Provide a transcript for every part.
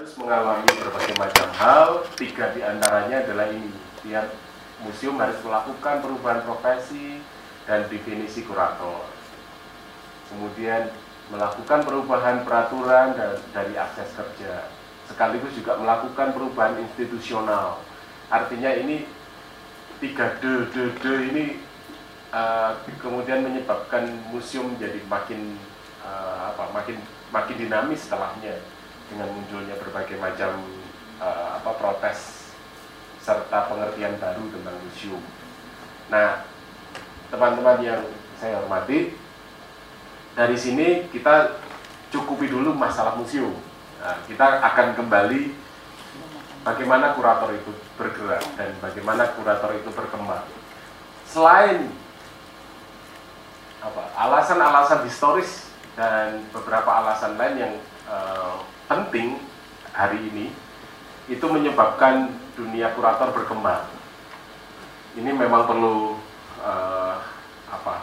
harus mengalami berbagai macam hal. Tiga di antaranya adalah ini. Tiap museum harus melakukan perubahan profesi dan definisi kurator. Kemudian melakukan perubahan peraturan dari akses kerja. Sekaligus juga melakukan perubahan institusional. Artinya ini tiga D, D, D ini uh, kemudian menyebabkan museum jadi makin uh, apa makin makin dinamis setelahnya dengan munculnya berbagai macam uh, apa protes serta pengertian baru tentang museum. Nah, teman-teman yang saya hormati, dari sini kita cukupi dulu masalah museum. Nah, kita akan kembali bagaimana kurator itu bergerak dan bagaimana kurator itu berkembang. Selain apa alasan-alasan historis dan beberapa alasan lain yang uh, penting hari ini itu menyebabkan dunia kurator berkembang. Ini memang perlu uh, apa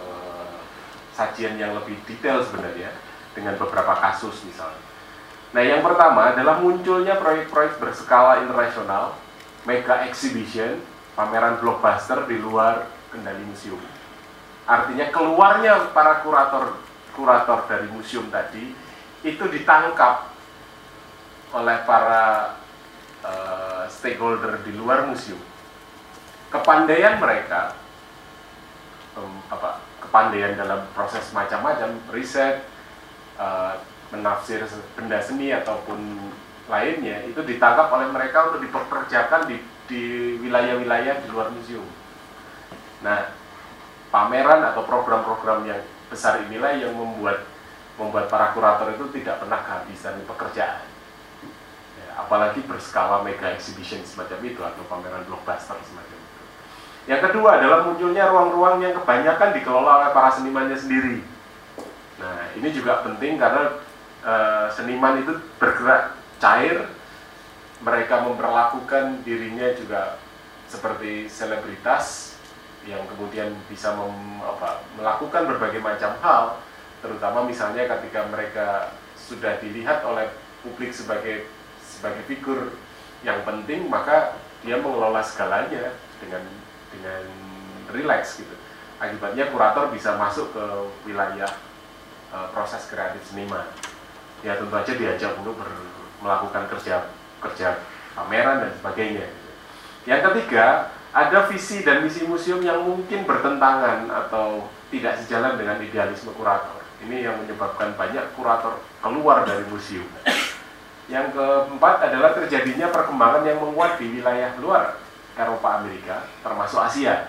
uh, sajian yang lebih detail sebenarnya dengan beberapa kasus misalnya. Nah yang pertama adalah munculnya proyek-proyek berskala internasional, mega exhibition, pameran blockbuster di luar kendali museum. Artinya keluarnya para kurator kurator dari museum tadi itu ditangkap oleh para uh, stakeholder di luar museum. Kepandaian mereka, um, apa, kepandaian dalam proses macam-macam, riset, uh, menafsir benda seni ataupun lainnya itu ditangkap oleh mereka untuk dipekerjakan di, di wilayah-wilayah di luar museum. Nah, pameran atau program-program yang besar inilah yang membuat membuat para kurator itu tidak pernah kehabisan pekerjaan. Ya, apalagi berskala mega exhibition semacam itu atau pameran blockbuster semacam itu. Yang kedua adalah munculnya ruang-ruang yang kebanyakan dikelola oleh para senimannya sendiri. Nah, ini juga penting karena e, seniman itu bergerak cair, mereka memperlakukan dirinya juga seperti selebritas yang kemudian bisa mem, apa, melakukan berbagai macam hal terutama misalnya ketika mereka sudah dilihat oleh publik sebagai sebagai figur yang penting maka dia mengelola segalanya dengan dengan rileks gitu. Akibatnya kurator bisa masuk ke wilayah uh, proses kreatif seniman. Ya tentu saja diajak untuk ber, melakukan kerja kerja pameran dan sebagainya gitu. yang ketiga ada visi dan misi museum yang mungkin bertentangan atau tidak sejalan dengan idealisme kurator ini yang menyebabkan banyak kurator keluar dari museum. Yang keempat adalah terjadinya perkembangan yang menguat di wilayah luar Eropa Amerika, termasuk Asia.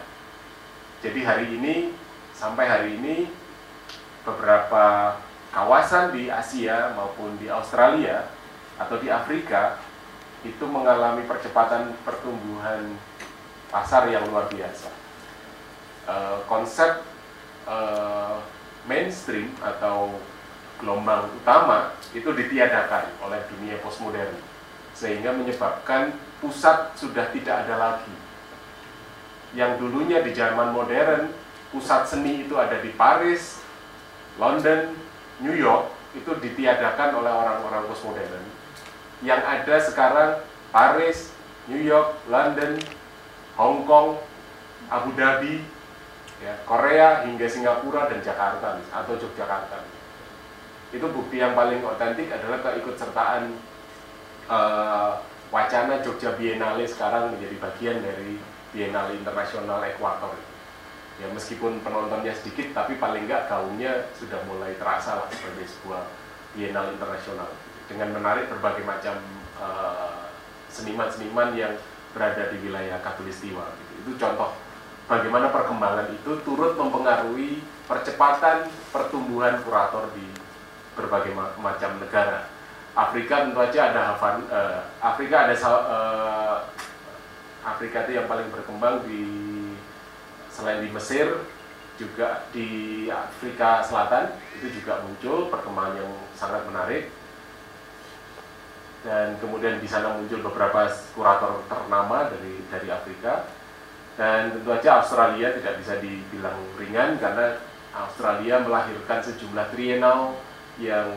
Jadi hari ini, sampai hari ini, beberapa kawasan di Asia maupun di Australia atau di Afrika itu mengalami percepatan pertumbuhan pasar yang luar biasa. Uh, konsep uh, mainstream atau gelombang utama itu ditiadakan oleh dunia postmodern sehingga menyebabkan pusat sudah tidak ada lagi. Yang dulunya di zaman modern pusat seni itu ada di Paris, London, New York itu ditiadakan oleh orang-orang postmodern. Yang ada sekarang Paris, New York, London, Hong Kong, Abu Dhabi, ya, Korea hingga Singapura dan Jakarta atau Yogyakarta. Itu bukti yang paling otentik adalah keikutsertaan uh, wacana Jogja Biennale sekarang menjadi bagian dari Biennale Internasional Ekuator. Ya meskipun penontonnya sedikit, tapi paling enggak gaungnya sudah mulai terasa lah sebagai sebuah Biennale Internasional dengan menarik berbagai macam eh, seniman-seniman uh, yang berada di wilayah Katulistiwa. Gitu. Itu contoh bagaimana perkembangan itu turut mempengaruhi percepatan pertumbuhan kurator di berbagai macam negara. Afrika tentu saja ada Havan, uh, Afrika ada uh, Afrika itu yang paling berkembang di selain di Mesir juga di Afrika Selatan itu juga muncul perkembangan yang sangat menarik dan kemudian di sana muncul beberapa kurator ternama dari dari Afrika dan tentu saja Australia tidak bisa dibilang ringan karena Australia melahirkan sejumlah trienal yang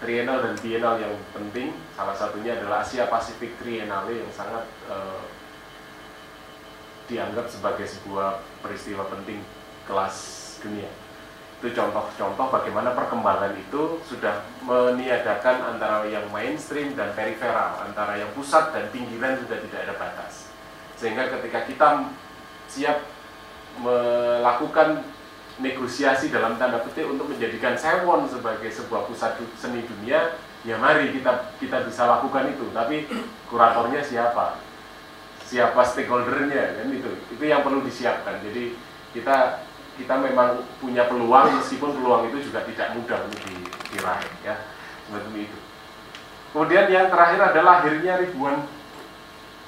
trienal dan bienal yang penting. Salah satunya adalah Asia Pasifik Triennale yang sangat uh, dianggap sebagai sebuah peristiwa penting kelas dunia. Itu contoh-contoh bagaimana perkembangan itu sudah meniadakan antara yang mainstream dan periferal, antara yang pusat dan pinggiran sudah tidak ada batas. Sehingga ketika kita siap melakukan negosiasi dalam tanda petik untuk menjadikan Sewon sebagai sebuah pusat seni dunia, ya mari kita kita bisa lakukan itu. Tapi kuratornya siapa? Siapa stakeholdernya kan itu? Itu yang perlu disiapkan. Jadi kita kita memang punya peluang meskipun peluang itu juga tidak mudah untuk diraih ya seperti itu. Kemudian yang terakhir adalah akhirnya ribuan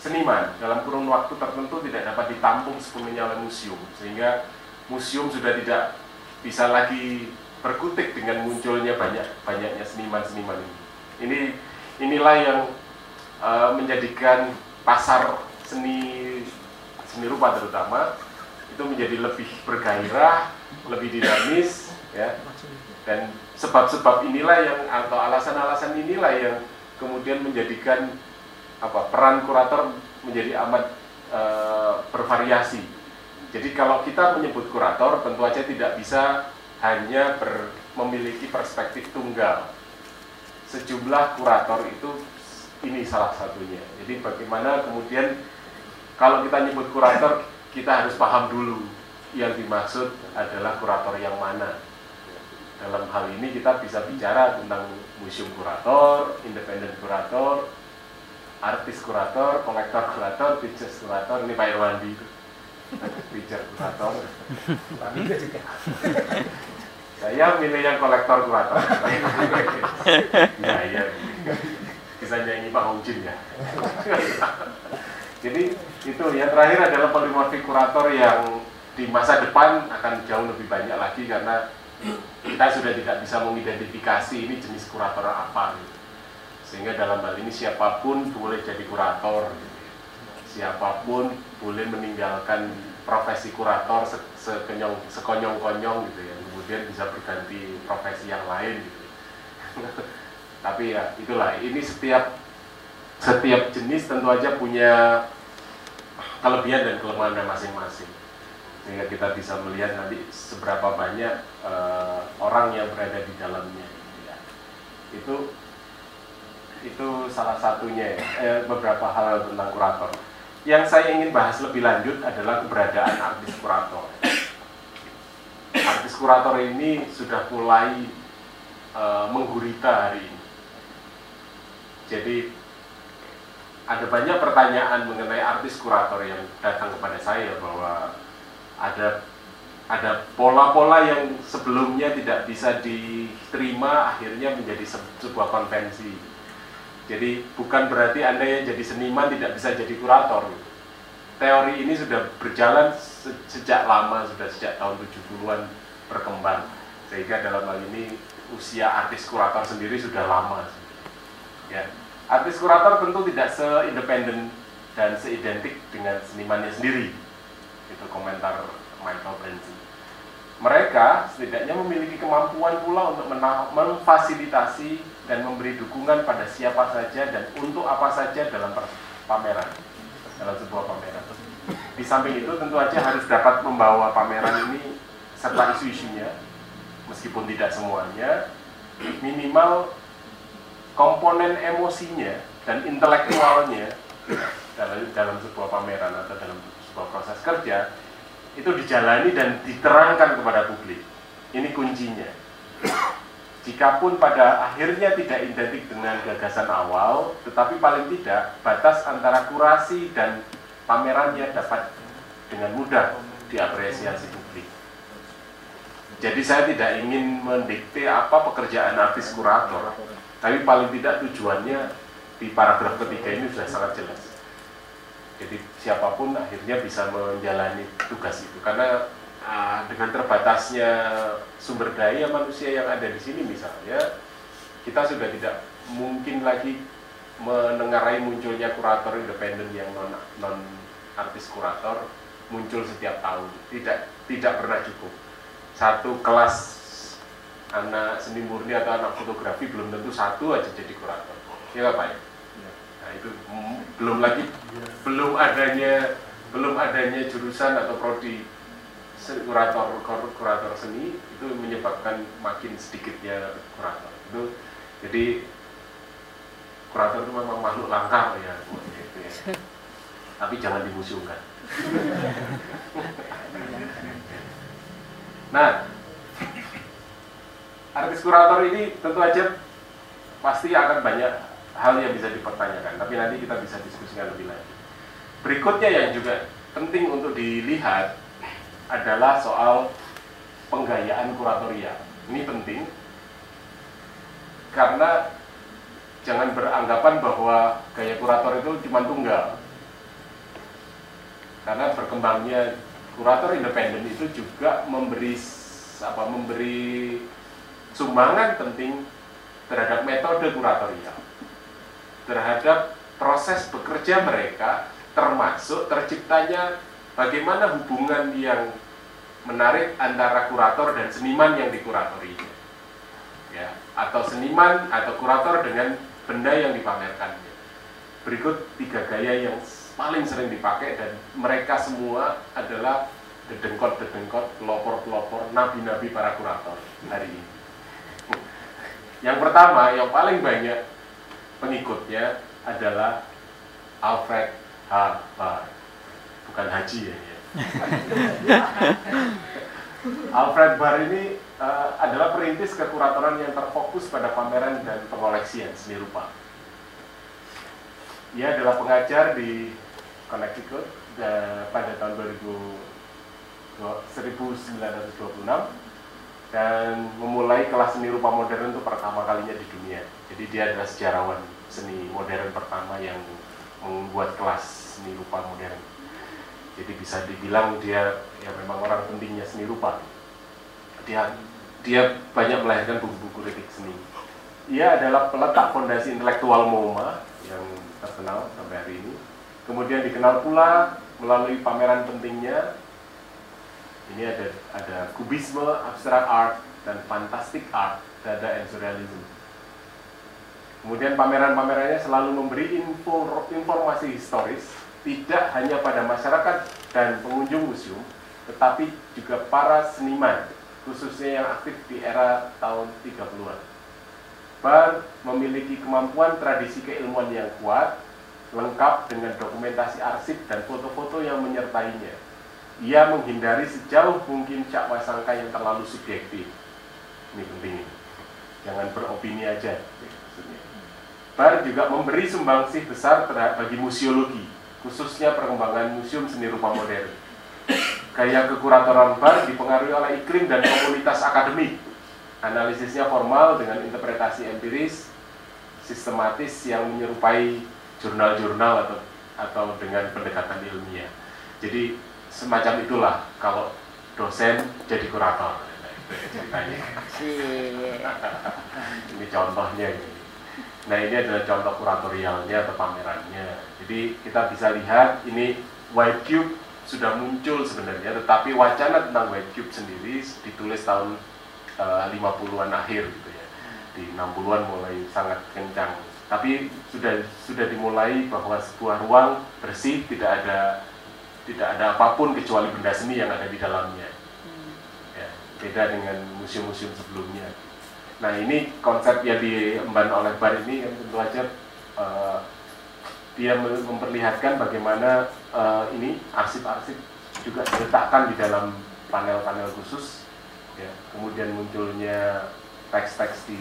seniman dalam kurun waktu tertentu tidak dapat ditampung sepenuhnya oleh museum sehingga museum sudah tidak bisa lagi berkutik dengan munculnya banyak banyaknya seniman-seniman ini. Ini inilah yang uh, menjadikan pasar seni seni rupa terutama itu menjadi lebih bergairah, lebih dinamis, ya. Dan sebab-sebab inilah yang atau alasan-alasan inilah yang kemudian menjadikan apa peran kurator menjadi amat uh, bervariasi jadi kalau kita menyebut kurator, tentu saja tidak bisa hanya ber, memiliki perspektif tunggal. Sejumlah kurator itu ini salah satunya. Jadi bagaimana kemudian kalau kita nyebut kurator, kita harus paham dulu yang dimaksud adalah kurator yang mana. Dalam hal ini kita bisa bicara tentang museum kurator, independen kurator, artis kurator, kolektor kurator, pictures kurator, ini Pak Irwandi itu. Richard kurator. Juga juga. Saya milih yang kolektor kurator. Ya ya bisa nyanyi Pak Hongjin ya. Jadi itu yang terakhir adalah polimorfi kurator yang di masa depan akan jauh lebih banyak lagi karena kita sudah tidak bisa mengidentifikasi ini jenis kurator apa. gitu. Sehingga dalam hal ini siapa pun boleh jadi kurator. Siapa pun boleh meninggalkan profesi kurator sekonyong-konyong gitu ya. Kemudian bisa berganti profesi yang lain gitu. Tapi ya itulah. Ini setiap setiap jenis tentu aja punya kelebihan dan kelemahan masing-masing. Sehingga kita bisa melihat nanti seberapa banyak uh, orang yang berada di dalamnya gitu ya. itu itu salah satunya ya eh, beberapa hal tentang kurator yang saya ingin bahas lebih lanjut adalah keberadaan artis kurator. Artis kurator ini sudah mulai uh, menggurita hari ini. Jadi ada banyak pertanyaan mengenai artis kurator yang datang kepada saya bahwa ada ada pola-pola yang sebelumnya tidak bisa diterima akhirnya menjadi sebuah konvensi jadi bukan berarti Anda yang jadi seniman tidak bisa jadi kurator. Teori ini sudah berjalan sejak lama, sudah sejak tahun 70-an berkembang. Sehingga dalam hal ini usia artis kurator sendiri sudah lama. Ya. Artis kurator tentu tidak seindependen dan seidentik dengan senimannya sendiri. Itu komentar Michael Benson. Mereka setidaknya memiliki kemampuan pula untuk memfasilitasi dan memberi dukungan pada siapa saja dan untuk apa saja dalam pameran dalam sebuah pameran. Di samping itu tentu saja harus dapat membawa pameran ini serta isu-isunya meskipun tidak semuanya minimal komponen emosinya dan intelektualnya dalam dalam sebuah pameran atau dalam sebuah proses kerja itu dijalani dan diterangkan kepada publik. Ini kuncinya. Jikapun pada akhirnya tidak identik dengan gagasan awal, tetapi paling tidak batas antara kurasi dan pamerannya dapat dengan mudah diapresiasi publik. Jadi saya tidak ingin mendikte apa pekerjaan artis kurator, tapi paling tidak tujuannya di paragraf ketiga ini sudah sangat jelas. Jadi siapa pun akhirnya bisa menjalani tugas itu karena uh, dengan terbatasnya sumber daya manusia yang ada di sini misalnya kita sudah tidak mungkin lagi menengarai munculnya kurator independen yang non non artis kurator muncul setiap tahun. Tidak tidak pernah cukup. Satu kelas anak seni murni atau anak fotografi belum tentu satu aja jadi kurator. Ya nggak pak? Ya? nah itu belum lagi belum adanya belum adanya jurusan atau prodi kurator kur- kurator seni itu menyebabkan makin sedikitnya kurator. Itu jadi kurator itu memang makhluk langka ya gitu ya. Tapi jangan dimusuhkan. Nah artis kurator ini tentu aja pasti akan banyak hal yang bisa dipertanyakan tapi nanti kita bisa diskusikan lebih lanjut. Berikutnya yang juga penting untuk dilihat adalah soal penggayaan kuratoria ini penting karena jangan beranggapan bahwa gaya kurator itu cuma tunggal. Karena berkembangnya kurator independen itu juga memberi apa memberi sumbangan penting terhadap metode kuratorial terhadap proses bekerja mereka termasuk terciptanya bagaimana hubungan yang menarik antara kurator dan seniman yang dikuratorinya ya atau seniman atau kurator dengan benda yang dipamerkannya berikut tiga gaya yang paling sering dipakai dan mereka semua adalah dedengkot-dedengkot, pelopor-pelopor, nabi-nabi para kurator hari ini. Yang pertama, yang paling banyak pengikutnya adalah Alfred H. Bukan Haji ya. ya. Alfred Barr ini uh, adalah perintis kekuratoran yang terfokus pada pameran dan pengoleksian seni rupa. Ia adalah pengajar di Connecticut da, pada tahun 2000, 1926 dan memulai kelas seni rupa modern untuk pertama kalinya di dunia. Jadi dia adalah sejarawan seni modern pertama yang membuat kelas seni rupa modern. Jadi bisa dibilang dia ya memang orang pentingnya seni rupa. Dia dia banyak melahirkan buku-buku kritik seni. Ia adalah peletak fondasi intelektual MoMA yang terkenal sampai hari ini. Kemudian dikenal pula melalui pameran pentingnya. Ini ada ada kubisme, abstrak art, dan fantastic art, dada and surrealism. Kemudian pameran-pamerannya selalu memberi info, informasi historis, tidak hanya pada masyarakat dan pengunjung museum, tetapi juga para seniman, khususnya yang aktif di era tahun 30-an. Bar memiliki kemampuan tradisi keilmuan yang kuat, lengkap dengan dokumentasi arsip dan foto-foto yang menyertainya. Ia menghindari sejauh mungkin cakwasangka yang terlalu subjektif. Ini penting. Jangan beropini aja. Bar juga memberi sumbangsih besar terhadap bagi museologi, khususnya perkembangan museum seni rupa modern. Gaya kekuratoran Bar dipengaruhi oleh iklim dan komunitas akademik. Analisisnya formal dengan interpretasi empiris, sistematis yang menyerupai jurnal-jurnal atau atau dengan pendekatan ilmiah. Jadi semacam itulah kalau dosen jadi kurator. Nah, itu ya ceritanya. ini contohnya ini. Nah ini adalah contoh kuratorialnya atau pamerannya. Jadi kita bisa lihat ini White Cube sudah muncul sebenarnya, tetapi wacana tentang White Cube sendiri ditulis tahun uh, 50-an akhir gitu ya. Di 60-an mulai sangat kencang. Tapi sudah sudah dimulai bahwa sebuah ruang bersih tidak ada tidak ada apa pun kecuali benda seni yang ada di dalamnya. Ya, beda dengan museum-museum sebelumnya. Nah ini konsep yang diemban oleh Bar ini yang tentu saja uh, dia memperlihatkan bagaimana uh, ini arsip-arsip juga diletakkan di dalam panel-panel khusus. Ya, kemudian munculnya teks-teks di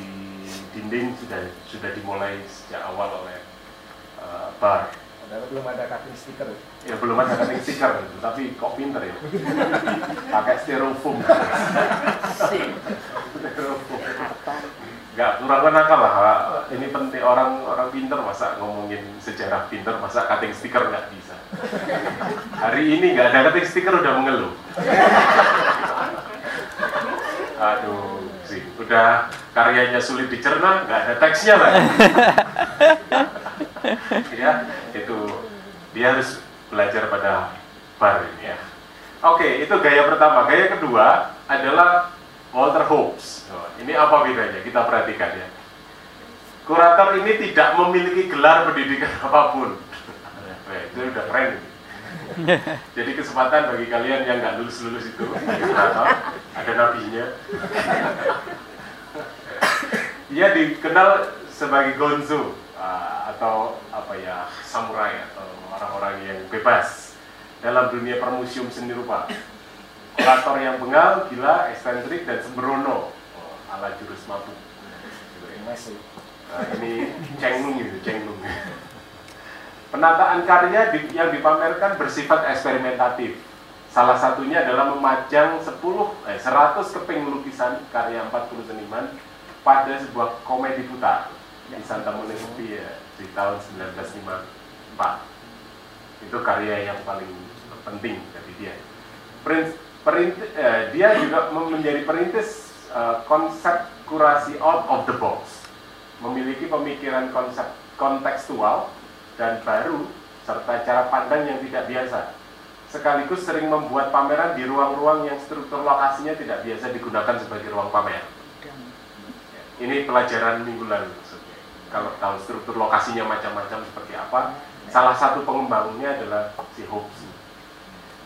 dinding sudah sudah dimulai sejak awal oleh uh, Bar. Padahal belum ada cutting stiker. Ya belum ada cutting stiker, tapi kok pinter ya. Pakai styrofoam. styrofoam. Enggak, kurang nakal lah. Ini penting orang orang pinter masa ngomongin sejarah pinter masa cutting stiker nggak bisa. Hari ini nggak ada cutting stiker udah mengeluh. Aduh, sih udah karyanya sulit dicerna, nggak ada teksnya lagi. ya, itu dia harus belajar pada bar ini ya. Oke, itu gaya pertama. Gaya kedua adalah Walter Hobbes. Oh, Ini apa bedanya? Kita perhatikan ya. Kurator ini tidak memiliki gelar pendidikan apa pun. itu udah keren. Jadi kesempatan bagi kalian yang nggak lulus-lulus itu, ada nabinya. Ia dikenal sebagai gonzo uh, atau apa ya samurai atau orang-orang yang bebas dalam dunia permusium seni rupa. Kurator yang bengal, gila, eksentrik dan sembrono oh, ala jurus mabuk. Nah, ini cenglung gitu, cenglung. Penataan karya yang dipamerkan bersifat eksperimentatif. Salah satunya adalah memajang 10 eh, 100 keping lukisan karya 40 seniman pada sebuah komedi putar di Santa Monica Pier di tahun 1954. Itu karya yang paling penting dari dia. Perint, eh, dia juga menjadi perintis eh, konsep kurasi out of the box, memiliki pemikiran konsep kontekstual dan baru serta cara pandang yang tidak biasa. Sekaligus sering membuat pameran di ruang-ruang yang struktur lokasinya tidak biasa digunakan sebagai ruang pamer. Ini pelajaran minggu lalu. Kalau tahu struktur lokasinya macam-macam seperti apa, salah satu pengembangnya adalah si Hobbes.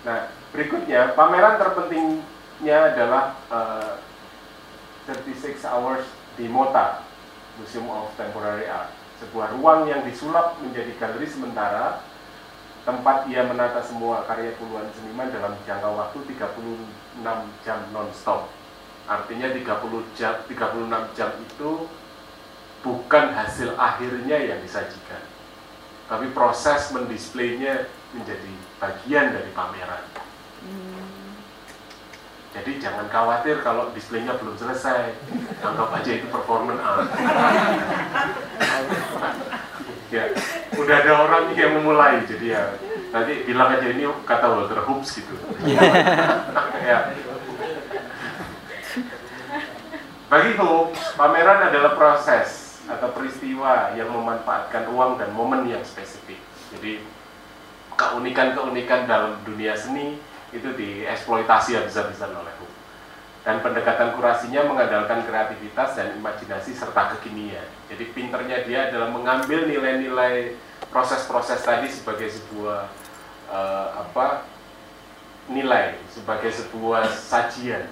Nah, berikutnya pameran terpentingnya adalah uh, eh, 36 Hours di MOTA, Museum of Temporary Art sebuah ruang yang disulap menjadi galeri sementara tempat ia menata semua karya puluhan seniman dalam jangka waktu 36 jam non-stop. Artinya 30 jam, 36 jam itu bukan hasil akhirnya yang disajikan. Tapi proses mendisplaynya menjadi bagian dari pameran. Jadi jangan khawatir kalau displaynya belum selesai. Anggap aja itu performance art. ya, udah ada orang yang memulai, jadi ya nanti bilang aja ini kata Walter Hoops gitu. ya. Bagi Hoops, pameran adalah proses atau peristiwa yang memanfaatkan ruang dan momen yang spesifik. Jadi keunikan-keunikan dalam dunia seni itu dieksploitasi habis-habisan oleh Hu. Dan pendekatan kurasinya mengandalkan kreativitas dan imajinasi serta kekinian. Jadi pinternya dia adalah mengambil nilai-nilai proses-proses tadi sebagai sebuah uh, apa nilai, sebagai sebuah sajian.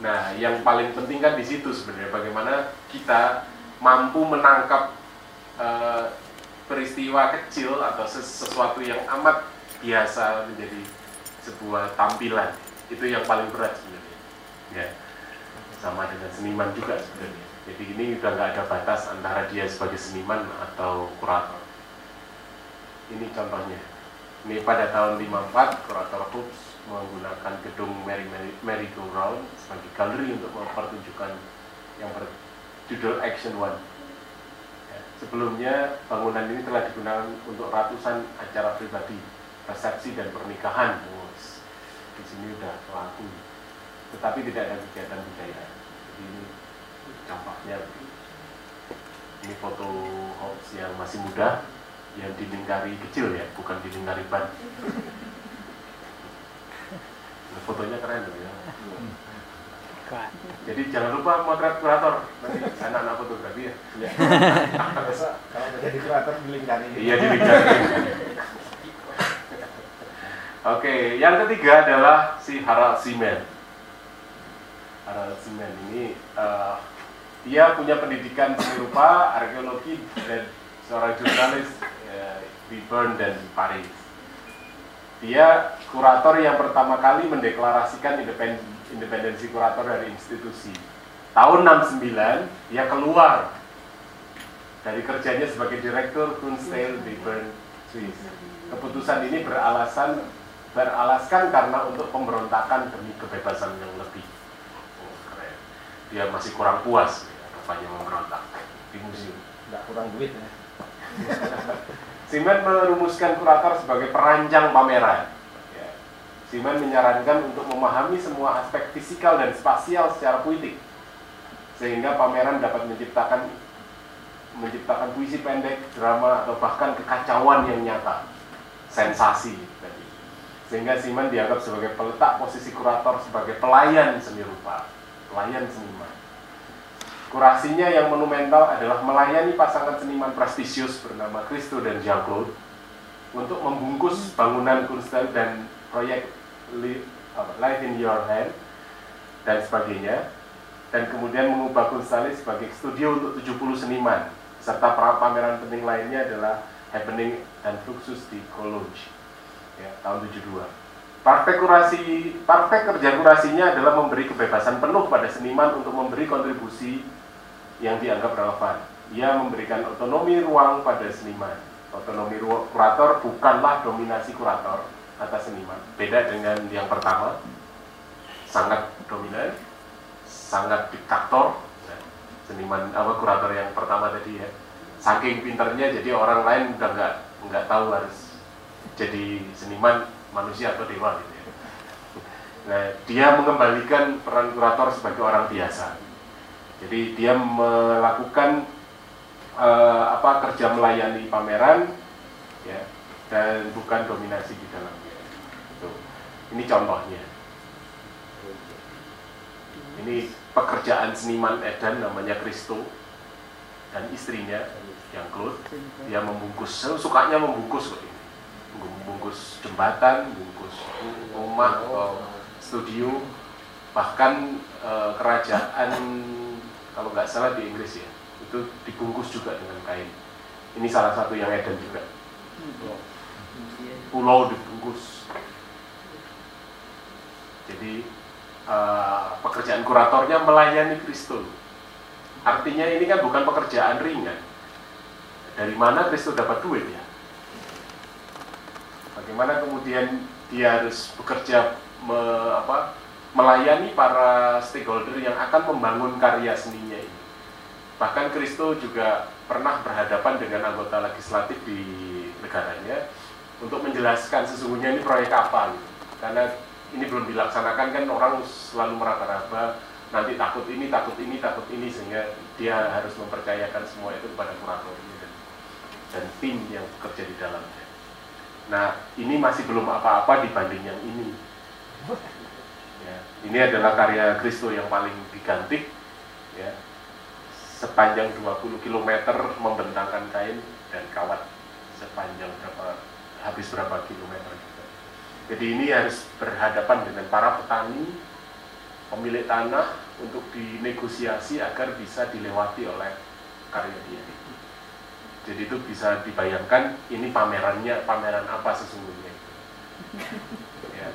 Nah, yang paling penting kan di situ sebenarnya bagaimana kita mampu menangkap uh, peristiwa kecil atau sesuatu yang amat biasa menjadi sebuah tampilan. Itu yang paling berat sebenarnya. Ya. Sama dengan seniman juga sebenarnya. Jadi ini udah nggak ada batas antara dia sebagai seniman atau kurator. Ini contohnya. Ini pada tahun 54 kurator Hoops menggunakan gedung Mary Mary, Mary Go Round sebagai galeri untuk mempertunjukkan yang berjudul Action One. Ya, sebelumnya bangunan ini telah digunakan untuk ratusan acara pribadi resepsi dan pernikahan. Di sini udah laku tetapi tidak ada kegiatan budaya jadi ini dampaknya ini foto Hobbes yang masih muda yang dilingkari kecil ya bukan dilingkari ban. Nah, fotonya keren loh ya jadi jangan lupa motret kurator nanti anak-anak fotografi ya. Iya. kalau menjadi kurator dilingkari. Iya dilingkari. Oke, yang ketiga adalah si Harald Simen. Harald Simen ini uh, dia punya pendidikan seni rupa, arkeologi dan seorang jurnalis uh, di Bern dan Paris. Dia kurator yang pertama kali mendeklarasikan independensi kurator dari institusi. Tahun 69 dia keluar dari kerjanya sebagai direktur Kunstel di Bern, Swiss. Keputusan ini beralasan beralaskan karena untuk pemberontakan demi kebebasan yang lebih. Oh, keren. Dia masih kurang puas ya, rupanya memberontak di museum. Tidak kurang duit ya. Simen merumuskan kurator sebagai perancang pameran. Simen menyarankan untuk memahami semua aspek fisikal dan spasial secara puitik, sehingga pameran dapat menciptakan menciptakan puisi pendek, drama, atau bahkan kekacauan yang nyata, sensasi sehingga Siman dianggap sebagai peletak posisi kurator sebagai pelayan seni rupa, pelayan seniman. Kurasinya yang monumental adalah melayani pasangan seniman prestisius bernama Christo dan Jean-Claude untuk membungkus bangunan Kunstel dan proyek Life in Your Hand dan sebagainya dan kemudian mengubah Kunstalis sebagai studio untuk 70 seniman serta pameran penting lainnya adalah Happening dan Fluxus di Cologne ya, tahun 72. Partai kurasi, partai kerja kurasinya adalah memberi kebebasan penuh pada seniman untuk memberi kontribusi yang dianggap relevan. Ia memberikan otonomi ruang pada seniman. Otonomi kurator bukanlah dominasi kurator atas seniman. Beda dengan yang pertama, sangat dominan, sangat diktator. Seniman apa kurator yang pertama tadi ya, saking pinternya jadi orang lain udah nggak nggak tahu harus jadi seniman manusia atau dewa gitu ya. Nah, dia mengembalikan peran kurator sebagai orang biasa. Jadi dia melakukan uh, apa kerja melayani pameran ya dan bukan dominasi di dalamnya. Ini contohnya. Ini pekerjaan seniman Edan namanya Kristo dan istrinya yang Claude. Dia membungkus sukanya membungkus kok ini. Membungkus jembatan membungkus rumah atau studio bahkan e, kerajaan kalau nggak salah di Inggris ya itu dibungkus juga dengan kain. Ini salah satu yang Eden juga. Pulau dibungkus jadi e, pekerjaan kuratornya melayani Kristus artinya ini kan bukan pekerjaan ringan dari mana Kristus dapat duit ya? Bagaimana kemudian dia harus bekerja me, apa, melayani para stakeholder yang akan membangun karya seninya ini. Bahkan Kristo juga pernah berhadapan dengan anggota legislatif di negaranya untuk menjelaskan sesungguhnya ini proyek apa gitu. Karena ini belum dilaksanakan kan orang selalu meraba-raba nanti takut ini, takut ini, takut ini sehingga dia harus mempercayakan semua itu kepada kuratornya dan tim yang bekerja di dalamnya. Nah, ini masih belum apa-apa dibanding yang ini. Ya, ini adalah karya Kristo yang paling diganti, ya, sepanjang 20 km membentangkan kain dan kawat sepanjang berapa habis berapa kilometer. Jadi ini harus berhadapan dengan para petani, pemilik tanah untuk dinegosiasi agar bisa dilewati oleh karya dia. Jadi itu bisa dibayangkan ini pamerannya pameran apa sesungguhnya. Ya.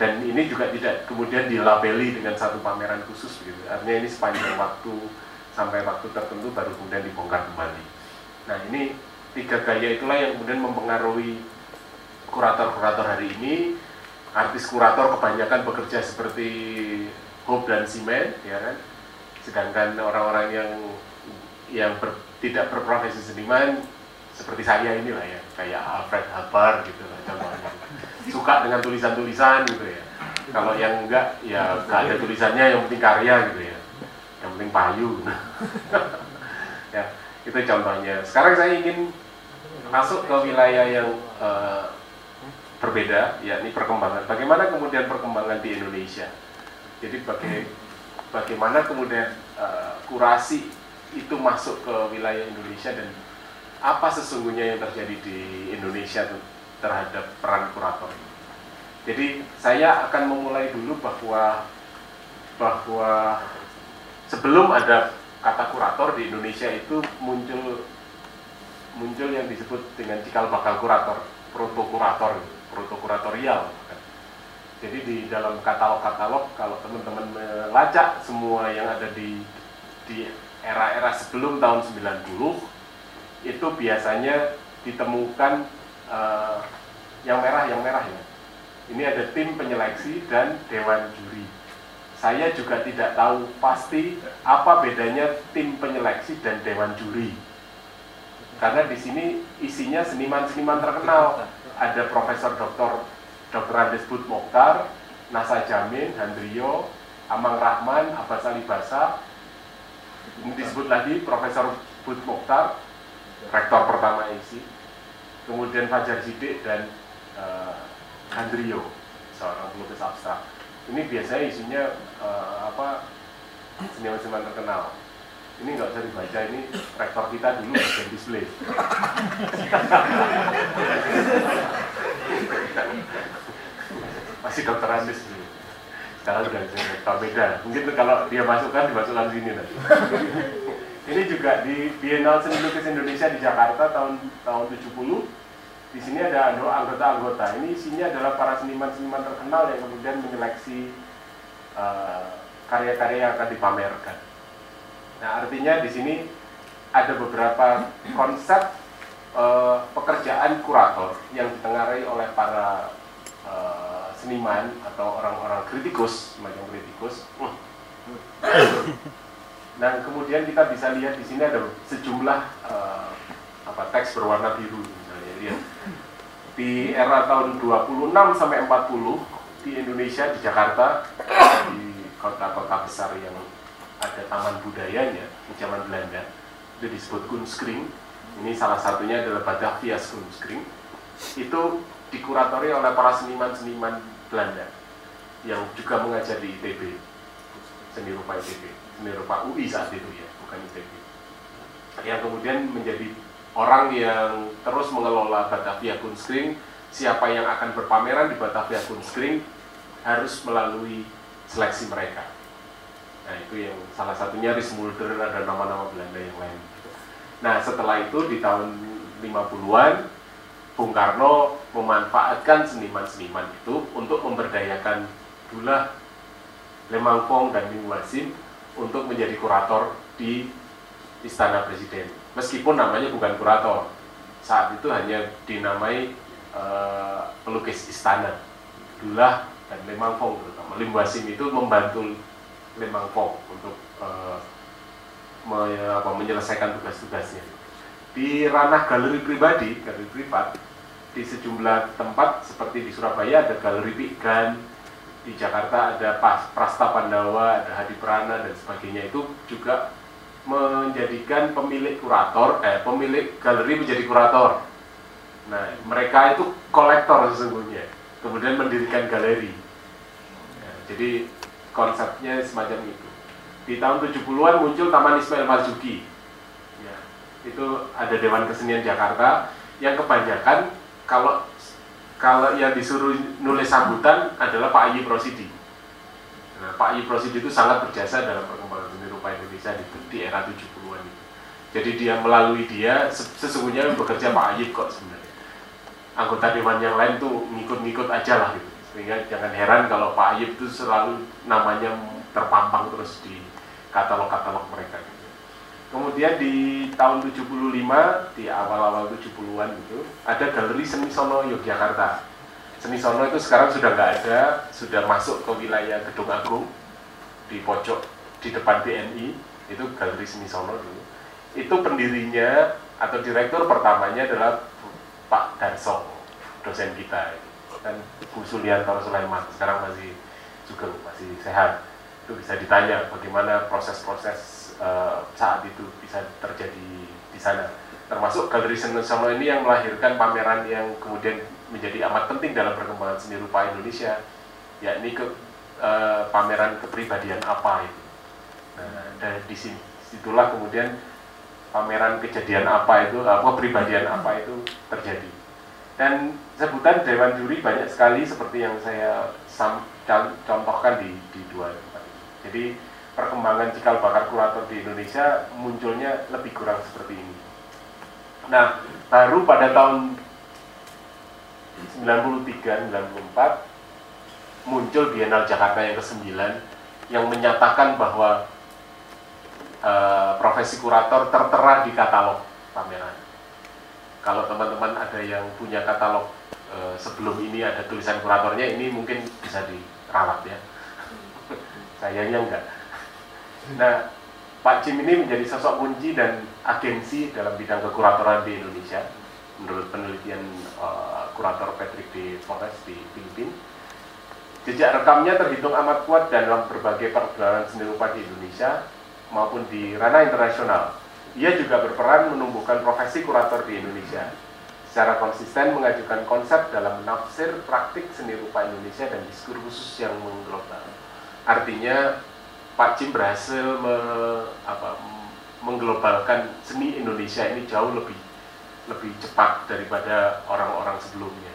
Dan ini juga tidak kemudian dilabeli dengan satu pameran khusus gitu. Artinya ini sepanjang waktu sampai waktu tertentu baru kemudian dibongkar kembali. Nah ini tiga gaya itulah yang kemudian mempengaruhi kurator-kurator hari ini. Artis kurator kebanyakan bekerja seperti Hope dan Simen, ya kan. Sedangkan orang-orang yang yang ber, tidak berprofesi seniman seperti saya inilah ya kayak Alfred Habar gitu lah contohnya suka dengan tulisan-tulisan gitu ya kalau yang enggak ya nggak ada tulisannya yang penting karya gitu ya yang penting payu ya itu contohnya sekarang saya ingin masuk ke wilayah yang uh, berbeda yakni perkembangan. Bagaimana kemudian perkembangan di Indonesia? Jadi baga bagaimana kemudian uh, kurasi itu masuk ke wilayah Indonesia dan apa sesungguhnya yang terjadi di Indonesia terhadap peran kurator. Jadi saya akan memulai dulu bahwa bahwa sebelum ada kata kurator di Indonesia itu muncul muncul yang disebut dengan cikal bakal kurator, proto kurator, proto kuratorial. Jadi di dalam katalog-katalog kalau teman-teman melacak semua yang ada di di era-era sebelum tahun 90 itu biasanya ditemukan uh, yang merah yang merah ya. Ini ada tim penyeleksi dan dewan juri. Saya juga tidak tahu pasti apa bedanya tim penyeleksi dan dewan juri. Karena di sini isinya seniman-seniman terkenal. Ada Profesor Dr. Dr. Andes Bud Mokhtar, Nasa Jamin, Handrio, Amang Rahman, Abbas Ali Basa, ini disebut lagi Profesor Bud Mokhtar, rektor pertama IC, kemudian Fajar Sidik dan uh, Andrio, seorang pelukis abstrak. Ini biasanya isinya uh, apa seniman-seniman terkenal. Ini nggak usah dibaca, ini rektor kita dulu bagian display. Masih dokter Andis dulu. Sekarang sudah rektor beda. Mungkin kalau dia masukkan, dimasukkan sini nanti. ini juga di Biennale Seni Lukis Indonesia di Jakarta tahun tahun 70 di sini ada anggota-anggota. Ini isinya adalah para seniman-seniman terkenal yang kemudian menyeleksi uh, karya-karya yang akan dipamerkan. Nah, artinya di sini ada beberapa konsep uh, pekerjaan kurator yang ditengarai oleh para uh, seniman atau orang-orang kritikus, semacam kritikus. Nah, kemudian kita bisa lihat di sini ada sejumlah uh, apa teks berwarna biru misalnya lihat di era tahun 26 sampai 40 di Indonesia di Jakarta di kota-kota besar yang ada taman budayanya di zaman Belanda. Itu disebut Kunskring ini salah satunya adalah Batavia Kunskring itu dikuratori oleh para seniman-seniman Belanda yang juga mengajar di ITB seni rupa ITB seni rupa UI saat itu ya bukan ITB yang kemudian menjadi orang yang terus mengelola Batavia Kunstring, siapa yang akan berpameran di Batavia Kunstring harus melalui seleksi mereka. Nah itu yang salah satunya Ries Mulder ada nama-nama Belanda yang lain. Nah setelah itu di tahun 50-an Bung Karno memanfaatkan seniman-seniman itu untuk memberdayakan Dullah, Lemangfong dan Ming Wasim untuk menjadi kurator di Istana Presiden meskipun namanya bukan kurator saat itu hanya dinamai uh, pelukis istana Dullah dan Lemangfong terutama Lim Wasim itu membantu Lemangfong untuk uh, me, apa, menyelesaikan tugas-tugasnya di ranah galeri pribadi galeri privat di sejumlah tempat seperti di Surabaya ada galeri Pigan di Jakarta ada Pas, Prasta Pandawa, ada Hadi Prana dan sebagainya itu juga menjadikan pemilik kurator, eh pemilik galeri menjadi kurator. Nah, mereka itu kolektor sesungguhnya, kemudian mendirikan galeri. Ya, jadi konsepnya semacam itu. Di tahun 70-an muncul Taman Ismail Marzuki. Ya, itu ada Dewan Kesenian Jakarta yang kebanyakan kalau kalau yang disuruh nulis sambutan adalah Pak Ayi Prosidi. Nah, Pak Ayi Prosidi itu sangat berjasa dalam perkembangan seni rupa Indonesia di, di era 70-an itu. Jadi dia melalui dia sesungguhnya bekerja Pak Ayib kok sebenarnya. Anggota dewan yang lain tuh ngikut-ngikut aja lah gitu. Sehingga jangan heran kalau Pak Ayib itu selalu namanya terpampang terus di katalog-katalog mereka gitu. Kemudian di tahun 75 di awal-awal 70-an itu ada Galeri Seni Sono Yogyakarta. Seni Sono itu sekarang sudah nggak ada, sudah masuk ke wilayah Gedung Agung di pojok di depan BNI itu Galeri Seni Sono dulu. Itu pendirinya atau direktur pertamanya adalah Pak Darso, dosen kita dan Bu Sulianto Sulaiman sekarang masih juga masih sehat. Itu bisa ditanya bagaimana proses-proses uh, saat itu bisa terjadi di sana. Termasuk Galeri Seni Sono ini yang melahirkan pameran yang kemudian menjadi amat penting dalam perkembangan seni rupa Indonesia, yakni ke, uh, pameran kepribadian apa itu Nah, dan di sini situlah kemudian pameran kejadian apa itu, apa kepribadian apa itu terjadi. Dan sebutan Dewan Juri banyak sekali seperti yang saya contohkan di, di dua tempat ini. Jadi perkembangan cikal bakar kurator di Indonesia munculnya lebih kurang seperti ini. Nah, baru pada tahun 93-94 muncul Biennale Jakarta yang ke-9 yang menyatakan bahwa Eh, profesi kurator tertera di katalog pameran. Kalau teman-teman ada yang punya katalog uh, sebelum ini ada tulisan kuratornya, ini mungkin bisa dirawat ya. Sayangnya enggak. Nah, Pak Jim ini menjadi sosok kunci dan agensi dalam bidang kekuratoran di Indonesia menurut penelitian uh, kurator Patrick de Flores di Filipina. Jejak rekamnya terhitung amat kuat dalam berbagai pergelaran seni rupa di Indonesia, maupun di ranah internasional. Ia juga berperan menumbuhkan profesi kurator di Indonesia. Secara konsisten mengajukan konsep dalam menafsir praktik seni rupa Indonesia dan diskursus yang mengglobal. Artinya Pak Jim berhasil me, apa, mengglobalkan seni Indonesia ini jauh lebih lebih cepat daripada orang-orang sebelumnya.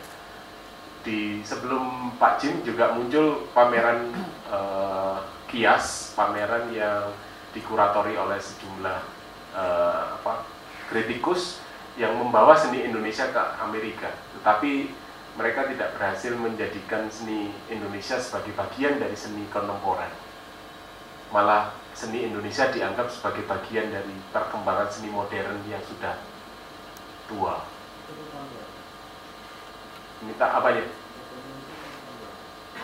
Di sebelum Pak Jim juga muncul pameran uh, kias, pameran yang dikuratori oleh sejumlah uh, apa, kritikus yang membawa seni Indonesia ke Amerika. Tetapi mereka tidak berhasil menjadikan seni Indonesia sebagai bagian dari seni kontemporer. Malah seni Indonesia dianggap sebagai bagian dari perkembangan seni modern yang sudah tua. Minta apa ya?